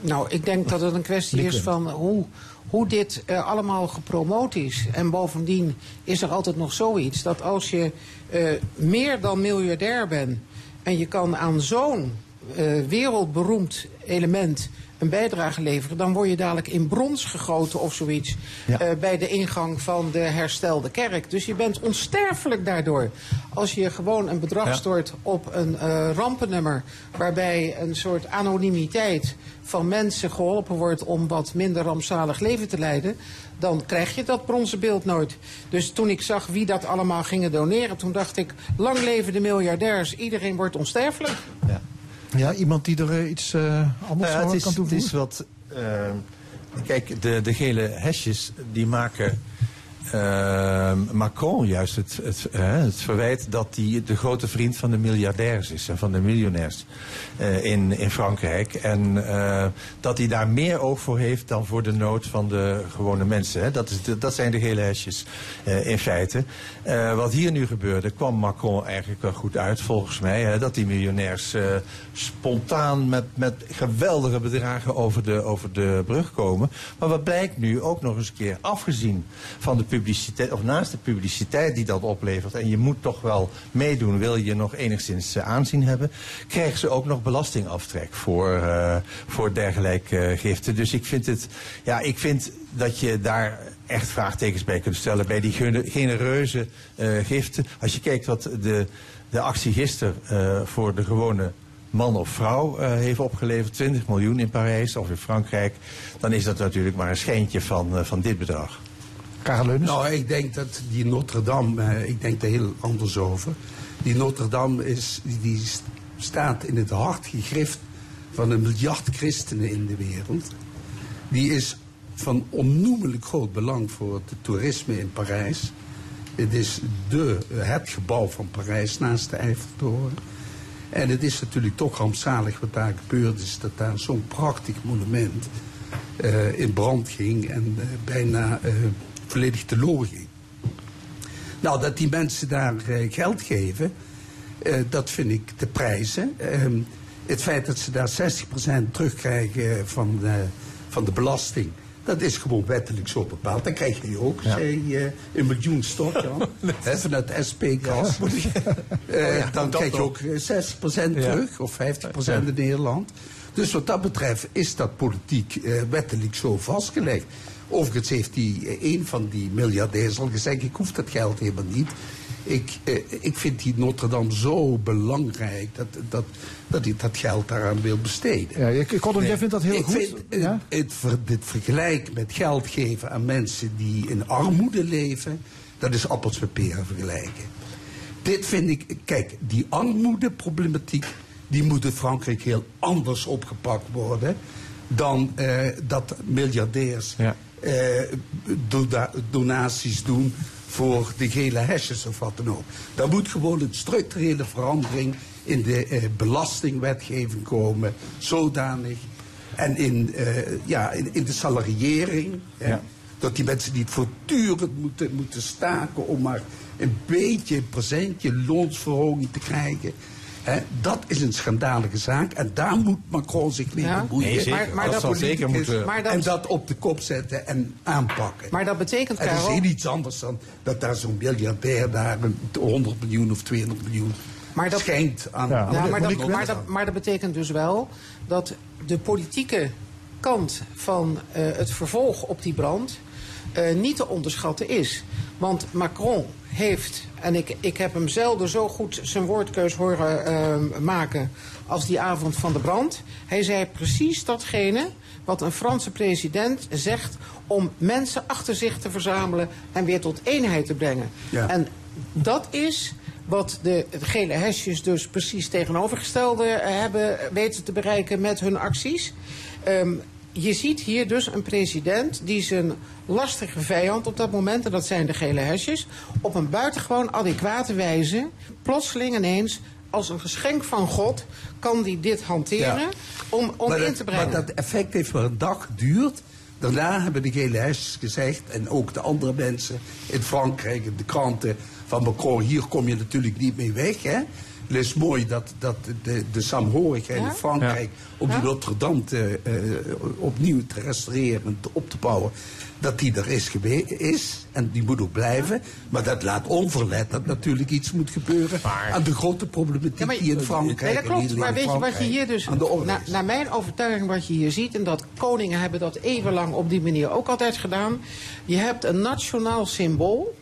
Nou, ik denk dat het een kwestie is van hoe, hoe dit eh, allemaal gepromoot is. En bovendien is er altijd nog zoiets dat als je eh, meer dan miljardair bent en je kan aan zo'n eh, wereldberoemd element een bijdrage leveren, dan word je dadelijk in brons gegoten of zoiets Ja. eh, bij de ingang van de herstelde kerk. Dus je bent onsterfelijk daardoor. Als je gewoon een bedrag Ja. stort op een eh, rampennummer waarbij een soort anonimiteit van mensen geholpen wordt om wat minder rampzalig leven te leiden, dan krijg je dat bronzen beeld nooit. Dus toen ik zag wie dat allemaal gingen doneren, toen dacht ik, lang leven de miljardairs, iedereen wordt onsterfelijk. Ja. Ja, iemand die er eh, iets eh, anders ja, aan het, kan het toevoegen? is wat. eh, kijk, de, de gele hesjes die maken eh, Macron juist het, het, het verwijt dat hij de grote vriend van de miljardairs is en van de miljonairs eh, in, in Frankrijk. En eh, dat hij daar meer oog voor heeft dan voor de nood van de gewone mensen. Hè. Dat, is dat zijn de gele hesjes eh, in feite. Wat hier nu gebeurde, kwam Macron eigenlijk wel goed uit volgens mij. Hè, dat die miljonairs spontaan met, met geweldige bedragen over de, over de brug komen. Maar wat blijkt nu ook nog eens een keer, afgezien van de publiciteit, of naast de publiciteit die dat oplevert, en je moet toch wel meedoen, wil je nog enigszins eh, aanzien hebben, krijgen ze ook nog belastingaftrek voor, eh, voor dergelijke eh, giften. Dus ik vind het, ja, ik vind dat je daar echt vraagtekens bij kunt stellen bij die gene- genereuze giften. Als je kijkt wat de, de actie gisteren voor de gewone man of vrouw heeft opgeleverd, 20 miljoen in Parijs of in Frankrijk, dan is dat natuurlijk maar een schijntje van, van dit bedrag. Nou, ik denk dat die Notre-Dame, eh, ik denk er heel anders over. Die Notre-Dame is, die, die st- staat in het hart gegrift van een miljard christenen in de wereld. Die is van onnoemelijk groot belang voor het toerisme in Parijs. Het is de, het gebouw van Parijs naast de Eiffeltoren. En het is natuurlijk toch rampzalig wat daar gebeurd is. Dat daar zo'n prachtig monument eh, in brand ging en eh, bijna volledig te loor ging. Nou, dat die mensen daar eh, geld geven, eh, dat vind ik te prijzen. Ehm, het feit dat ze daar 60% terugkrijgen van, de- van de belasting, dat is gewoon wettelijk zo bepaald. Dan krijg je ook, zei eh, een miljoen stort, Jan. Hè, vanuit de SP-kas. Eh, dan krijg je ook eh, 60% terug, of 50% in Nederland. Dus wat dat betreft is dat politiek eh, wettelijk zo vastgelegd. Overigens heeft die, eh, een van die miljardairs al gezegd, ik hoef dat geld helemaal niet. Ik, eh, ik vind die Notre-Dame zo belangrijk dat, dat, dat ik dat geld daaraan wil besteden. Ja, ik, jij vindt dat heel ik goed? Vind, het, ver- dit vergelijk met geld geven aan mensen die in armoede leven, dat is appels met peren vergelijken. Dit vind ik, kijk, die armoedeproblematiek, die moet in Frankrijk heel anders opgepakt worden dan eh, dat miljardairs Ja. Eh, donaties doen voor de gele hesjes of wat dan ook. Daar moet gewoon een structurele verandering in de eh, belastingwetgeving komen, zodanig. En in, eh, ja, in, in de salariering. Ja. Dat die mensen niet voortdurend moeten, moeten staken om maar een beetje, een procentje loonsverhoging te krijgen. Dat is een schandalige zaak en daar moet Macron zich mee Ja. bemoeien. Nee, zeker. Maar- maar dat- zeker moeten- Maar dat- En dat op de kop zetten en aanpakken. Maar dat betekent, Het is heel iets anders dan dat daar zo'n miljardair daar een 100 miljoen of 200 miljoen Maar dat- schenkt aan. Ja. aan Ja, de- maar, dat, maar, dat, maar dat betekent dus wel dat de politieke kant van eh, het vervolg op die brand eh, niet te onderschatten is. Want Macron heeft, en ik, ik heb hem zelden zo goed zijn woordkeus horen eh, maken als die avond van de brand. Hij zei precies datgene wat een Franse president zegt om mensen achter zich te verzamelen en weer tot eenheid te brengen. Ja. En dat is wat de gele hesjes dus precies tegenovergestelde eh, hebben weten te bereiken met hun acties. Ehm, je ziet hier dus een president die zijn lastige vijand op dat moment, en dat zijn de gele hesjes, op een buitengewoon adequate wijze, plotseling ineens, als een geschenk van God, kan die dit hanteren Ja. om, om maar in te brengen. Maar dat effect heeft maar een dag geduurd. Daarna hebben de gele hesjes gezegd, en ook de andere mensen in Frankrijk, in de kranten van Macron, hier kom je natuurlijk niet mee weg. Hè? Het is mooi dat, dat de, de saamhorigheid Ja? in Frankrijk om die Ja? Notre-Dame te, eh, opnieuw te restaureren en te op te bouwen, dat die er is, is en die moet ook blijven. Maar dat laat onverlet dat natuurlijk iets moet gebeuren aan de grote problematiek Ja, maar- die in Frankrijk Nee, dat klopt. Maar weet je wat je hier dus... aan de orde na- is. naar mijn overtuiging wat je hier ziet... en dat koningen hebben dat eeuwenlang op die manier ook altijd gedaan... je hebt een nationaal symbool...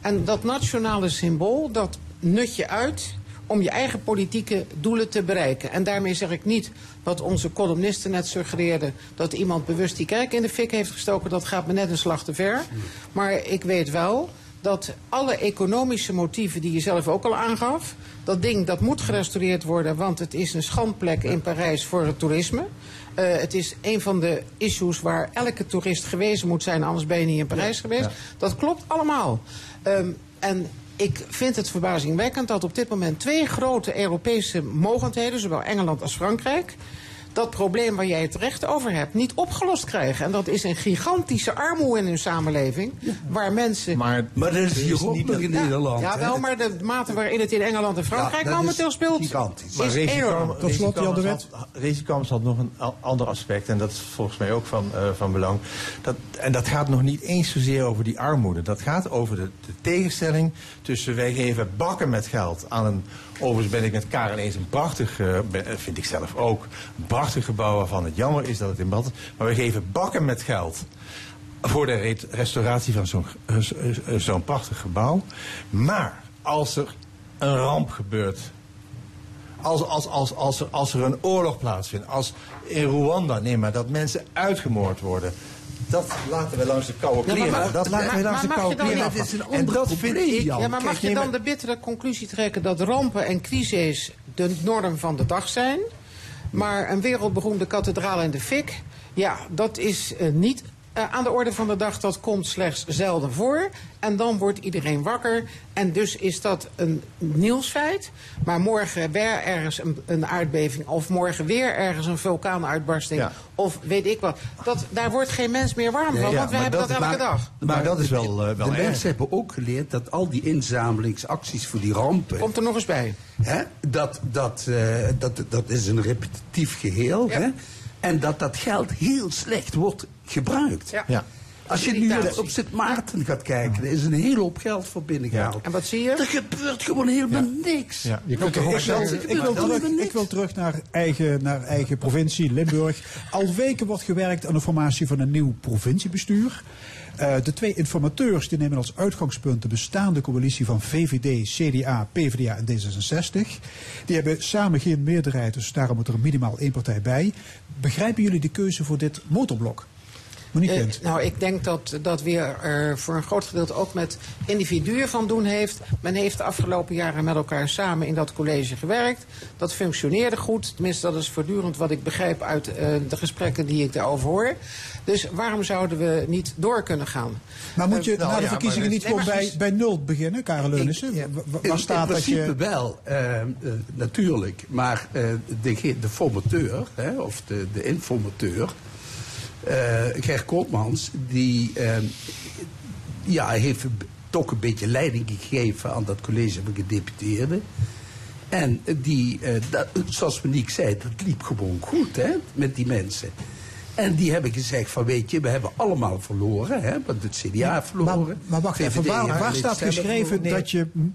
en dat nationale symbool, dat nut je uit om je eigen politieke doelen te bereiken. En daarmee zeg ik niet wat onze columnisten net suggereerden... dat iemand bewust die kerk in de fik heeft gestoken. Dat gaat me net een slag te ver. Maar ik weet wel dat alle economische motieven die je zelf ook al aangaf... dat ding dat moet gerestaureerd worden... want het is een schandplek in Parijs voor het toerisme. Eh, het is een van de issues waar elke toerist gewezen moet zijn... anders ben je niet in Parijs geweest. Dat klopt allemaal. Ehm, en ik vind het verbazingwekkend dat op dit moment twee grote Europese mogendheden, zowel Engeland als Frankrijk, dat probleem waar jij het terecht over hebt, niet opgelost krijgen. En dat is een gigantische armoede in hun samenleving, waar mensen. Maar, Maar dat is hier ook nog in Nederland. Ja, wel, maar de mate waarin het in Engeland en Frankrijk Ja, momenteel speelt, gigantisch. Maar is enorm. Tot slot, Jan de Kamers had- nog een ander aspect, en dat is volgens mij ook van, eh, van belang. Dat, en dat gaat nog niet eens zozeer over die armoede. Dat gaat over de, de tegenstelling tussen wij geven bakken met geld aan een. Overigens ben ik met Karel eens een prachtig, eh, eh, vind ik zelf ook, een prachtig gebouw waarvan het jammer is dat het in bad is. Maar we geven bakken met geld voor de re- restauratie van eh, zo'n prachtig gebouw. Maar als er een ramp gebeurt als, als, als, als, er, als er een oorlog plaatsvindt, als in Rwanda, nee, maar dat mensen uitgemoord worden. Dat laten we langs de koude Ja, maar kleren. dat laten we langs de koude dan kleren is een En dat vind ik. Ja, maar mag je dan de bittere conclusie trekken dat rampen en crises de norm van de dag zijn? Maar een wereldberoemde kathedraal in de fik, ja, dat is eh, niet eh, aan de orde van de dag. Dat komt slechts zelden voor. En dan wordt iedereen wakker. En dus is dat een nieuwsfeit. Maar morgen weer ergens een, een aardbeving. Of morgen weer ergens een vulkaanuitbarsting. Ja. Of weet ik wat. Dat, daar wordt geen mens meer warm van. ja, want we hebben dat, dat- elke maar- dag. Maar dat is wel, eh, wel de erg. mensen hebben ook geleerd dat al die inzamelingsacties voor die rampen. Komt er nog eens bij. Hè, dat, dat, eh, dat, dat is een repetitief geheel. Ja. Hè, en dat dat geld heel slecht wordt gebruikt. Ja. Ja. Als je nu op Sint Maarten gaat kijken, er is een hele hoop geld voor binnengehaald. En wat zie je? Er gebeurt gewoon helemaal niks. Ja, je kunt toch ook ik, zeggen- er ik, wil terug, ik wil terug naar eigen, naar eigen provincie, Limburg. Al weken wordt gewerkt aan de formatie van een nieuw provinciebestuur. Eh, de twee informateurs die nemen als uitgangspunt de bestaande coalitie van VVD, CDA, PvdA en D66. Die hebben samen geen meerderheid, dus daarom moet er minimaal één partij bij. Begrijpen jullie de keuze voor dit motorblok? Monique Eh, Kent. nou, ik denk dat dat weer er voor een groot gedeelte ook met individuen van doen heeft. Men heeft de afgelopen jaren met elkaar samen in dat college gewerkt. Dat functioneerde goed. Tenminste, dat is voortdurend wat ik begrijp uit eh, de gesprekken die ik daarover hoor. Dus waarom zouden we niet door kunnen gaan? Maar moet je nou na de ja, verkiezingen maar niet nee, gewoon maar bij, bij nul beginnen, Karel Leunissen? Ja, Waar staat in dat principe je... wel, eh, eh, natuurlijk. Maar eh, de, de formateur, hè, of de, de informateur, eh Ger Koopmans, die eh, ja, heeft toch een beetje leiding gegeven aan dat college van gedeputeerden. En die, eh, dat, zoals Monique zei, dat liep gewoon goed hè, met die mensen. En die hebben gezegd van weet je, we hebben allemaal verloren. Hè, want het CDA heeft verloren. Maar, maar wacht even, waar, staat geschreven dat je de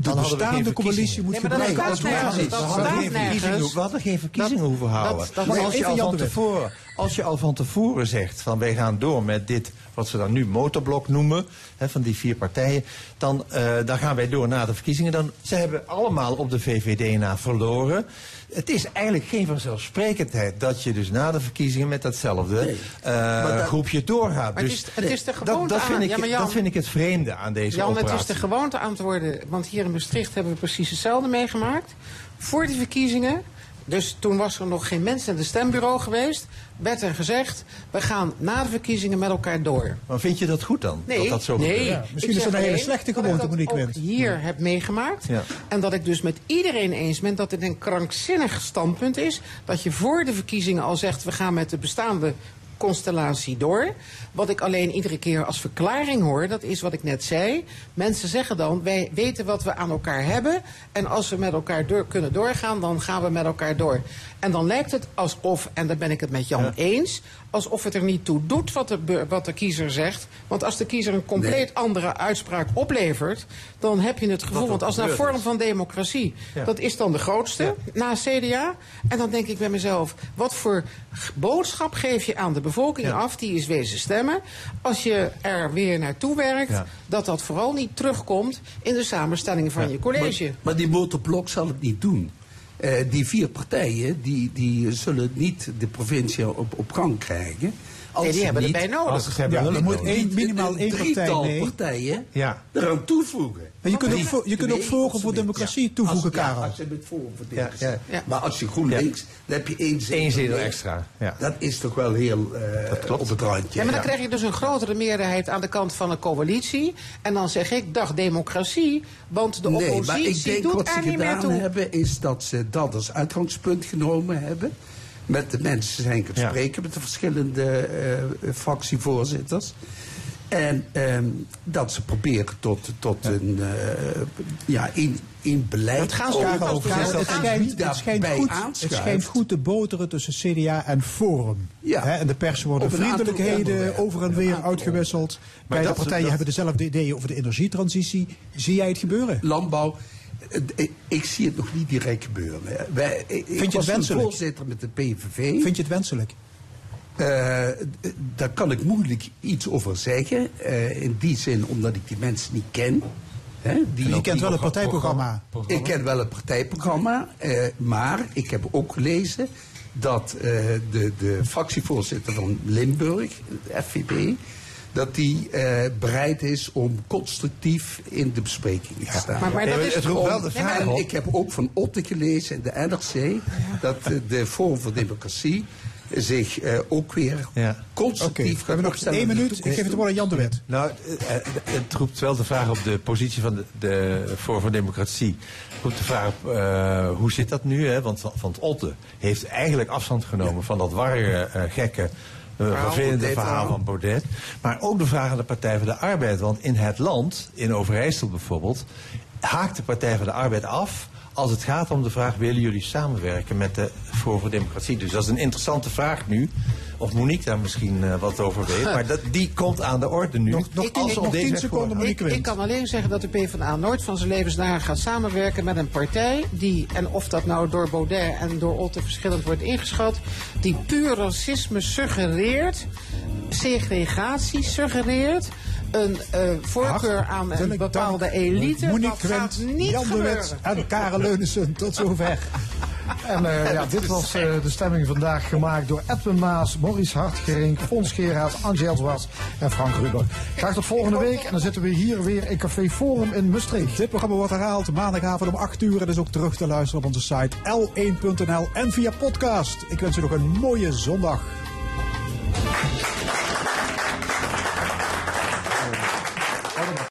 Dan bestaande coalitie moet Nee, dat gebruiken? als basis? Dat We hadden staat geen nergens. verkiezingen, we hadden geen verkiezingen Dat- hoeven houden. dat- dat- maar Maar als je al van tevoren als je al van tevoren zegt van wij gaan door met dit, wat ze dan nu motorblok noemen, hè, van die vier partijen, dan, eh, dan gaan wij door na de verkiezingen. Dan, ze hebben allemaal op de VVD na verloren. Het is eigenlijk geen vanzelfsprekendheid dat je dus na de verkiezingen met datzelfde eh, dat- groepje doorgaat. Maar het dus is- het is de gewoonte dat, vind aan. ik, Ja, Jan- dat vind ik het vreemde aan deze Jan, operatie. het is de gewoonte aan het worden. Want hier in Maastricht hebben we precies hetzelfde meegemaakt. Voor de verkiezingen, dus toen was er nog geen mens in het stembureau geweest... werd er gezegd, we gaan na de verkiezingen met elkaar door. Maar vind je dat goed dan? Nee, dat dat zo nee. Ja, misschien Ik is dat een hele slechte dat ik gewoonte, dat Monique ook Wendt. hier heb meegemaakt. Ja. En dat ik dus met iedereen eens ben dat het een krankzinnig standpunt is. Dat je voor de verkiezingen al zegt, we gaan met de bestaande constellatie door. Wat ik alleen iedere keer als verklaring hoor, dat is wat ik net zei. Mensen zeggen dan, wij weten wat we aan elkaar hebben. En als we met elkaar door, kunnen doorgaan, dan gaan we met elkaar door. En dan lijkt het alsof, en daar ben ik het met Jan eens... alsof het er niet toe doet wat de, wat de kiezer zegt. Want als de kiezer een compleet andere uitspraak oplevert... dan heb je het gevoel, want als naar gebeurd vorm van democratie... Ja. dat is dan de grootste na CDA. En dan denk ik bij mezelf, wat voor boodschap geef je aan de bevolking Ja. af... die is wezen stemmen, als je er weer naartoe werkt... Dat dat vooral niet terugkomt in de samenstelling van je college. Maar, maar die motorblok zal het niet doen. Eh, die vier partijen die, die zullen niet de provincie op, op gang krijgen. Als Nee, die ze hebben erbij nodig. Als ze het hebben Ja, willen er moet één, minimaal een één partij mee. partijen Ja. eraan toevoegen. Maar je kunt ook, vo- je kunt ook Forum voor ze- Democratie ja, toevoegen, als, Karel. Ja, als je met Forum voor Democratie. ja. Ja. Maar als je GroenLinks, dan heb je één zetel. Eén zetel meer. extra. Ja. Dat is toch wel heel eh, op het randje. Ja, maar dan Ja. krijg je dus een grotere meerderheid aan de kant van de coalitie. En dan zeg ik, dag democratie, want de Nee, oppositie maar ik denk doet wat er ze niet meer gedaan toe. hebben, is dat ze dat als uitgangspunt genomen hebben. Met de mensen zijn gaan Ja. spreken, met de verschillende eh, fractievoorzitters. En ehm, dat ze proberen tot, tot een, eh, ja, in, in beleid. Het Karel, dat het gaan schijnt, het, schijnt goed, het schijnt goed te boteren tussen CDA en Forum. Ja. Hè, en de pers worden vriendelijkheden over en weer uitgewisseld. Beide dat- partijen dat- hebben dezelfde ideeën over de energietransitie. Zie jij het gebeuren? landbouw. Ik, zie het nog niet direct gebeuren. Wij, ik, ik je het was wenselijk? voorzitter met de PVV. Vind je het wenselijk? D- daar kan ik moeilijk iets over zeggen. eh, in die zin omdat ik die mensen niet ken. Hè, die, Je kent wel het partijprogramma. Ik ken wel het partijprogramma. eh, maar ik heb ook gelezen dat de, de fractievoorzitter van Limburg, de FVD... dat die eh, bereid is om constructief in de bespreking te staan. Maar, maar dat is het roept om- wel de vraag En op. ik heb ook van Otte gelezen in de NRC dat eh, de Forum voor Democratie zich eh, ook weer Ja. Constructief we gaat hebben nog opstellen minuut. Ik geef het woord aan Jan de Wet. Nou, het roept wel de vraag op de positie van de, de Forum voor Democratie. Het roept de vraag op, eh, hoe zit dat nu? Hè? Want Van, Otte heeft eigenlijk afstand genomen van dat warre, eh, gekke, eh, vervelende verhaal van Baudet. Maar ook de vraag aan de Partij voor de Arbeid. Want in het land, in Overijssel bijvoorbeeld, haakt de Partij voor de Arbeid af... als het gaat om de vraag, willen jullie samenwerken met de Forum voor Democratie? Dus dat is een interessante vraag nu. Of Monique daar misschien eh, wat over weet. Maar dat, die komt aan de orde nu. Nog, nog, Ik- als ik- nog 10 deze seconden, Monique Ik, kan alleen zeggen dat de PvdA nooit van zijn levensdagen gaat samenwerken met een partij die, en of dat nou door Baudet en door Otte verschillend wordt ingeschat, die puur racisme suggereert, segregatie suggereert, een eh, voorkeur aan een bepaalde dank, elite. Monique dat gaat Wendt, niet Jan de Wet gebeuren. en Karel Leunissen. Tot zover. En eh, ja, dit was eh, de stemming vandaag gemaakt door Edwin Maas, Maurice Hartgerink, Fons Geraerts, Angel Zwas en Frank Ruber. Graag tot volgende week en dan zitten we hier weer in Café Forum in Maastricht. Dit programma wordt herhaald maandagavond om 8 uur. En is ook terug te luisteren op onze site l1.nl en via podcast. Ik wens u nog een mooie zondag.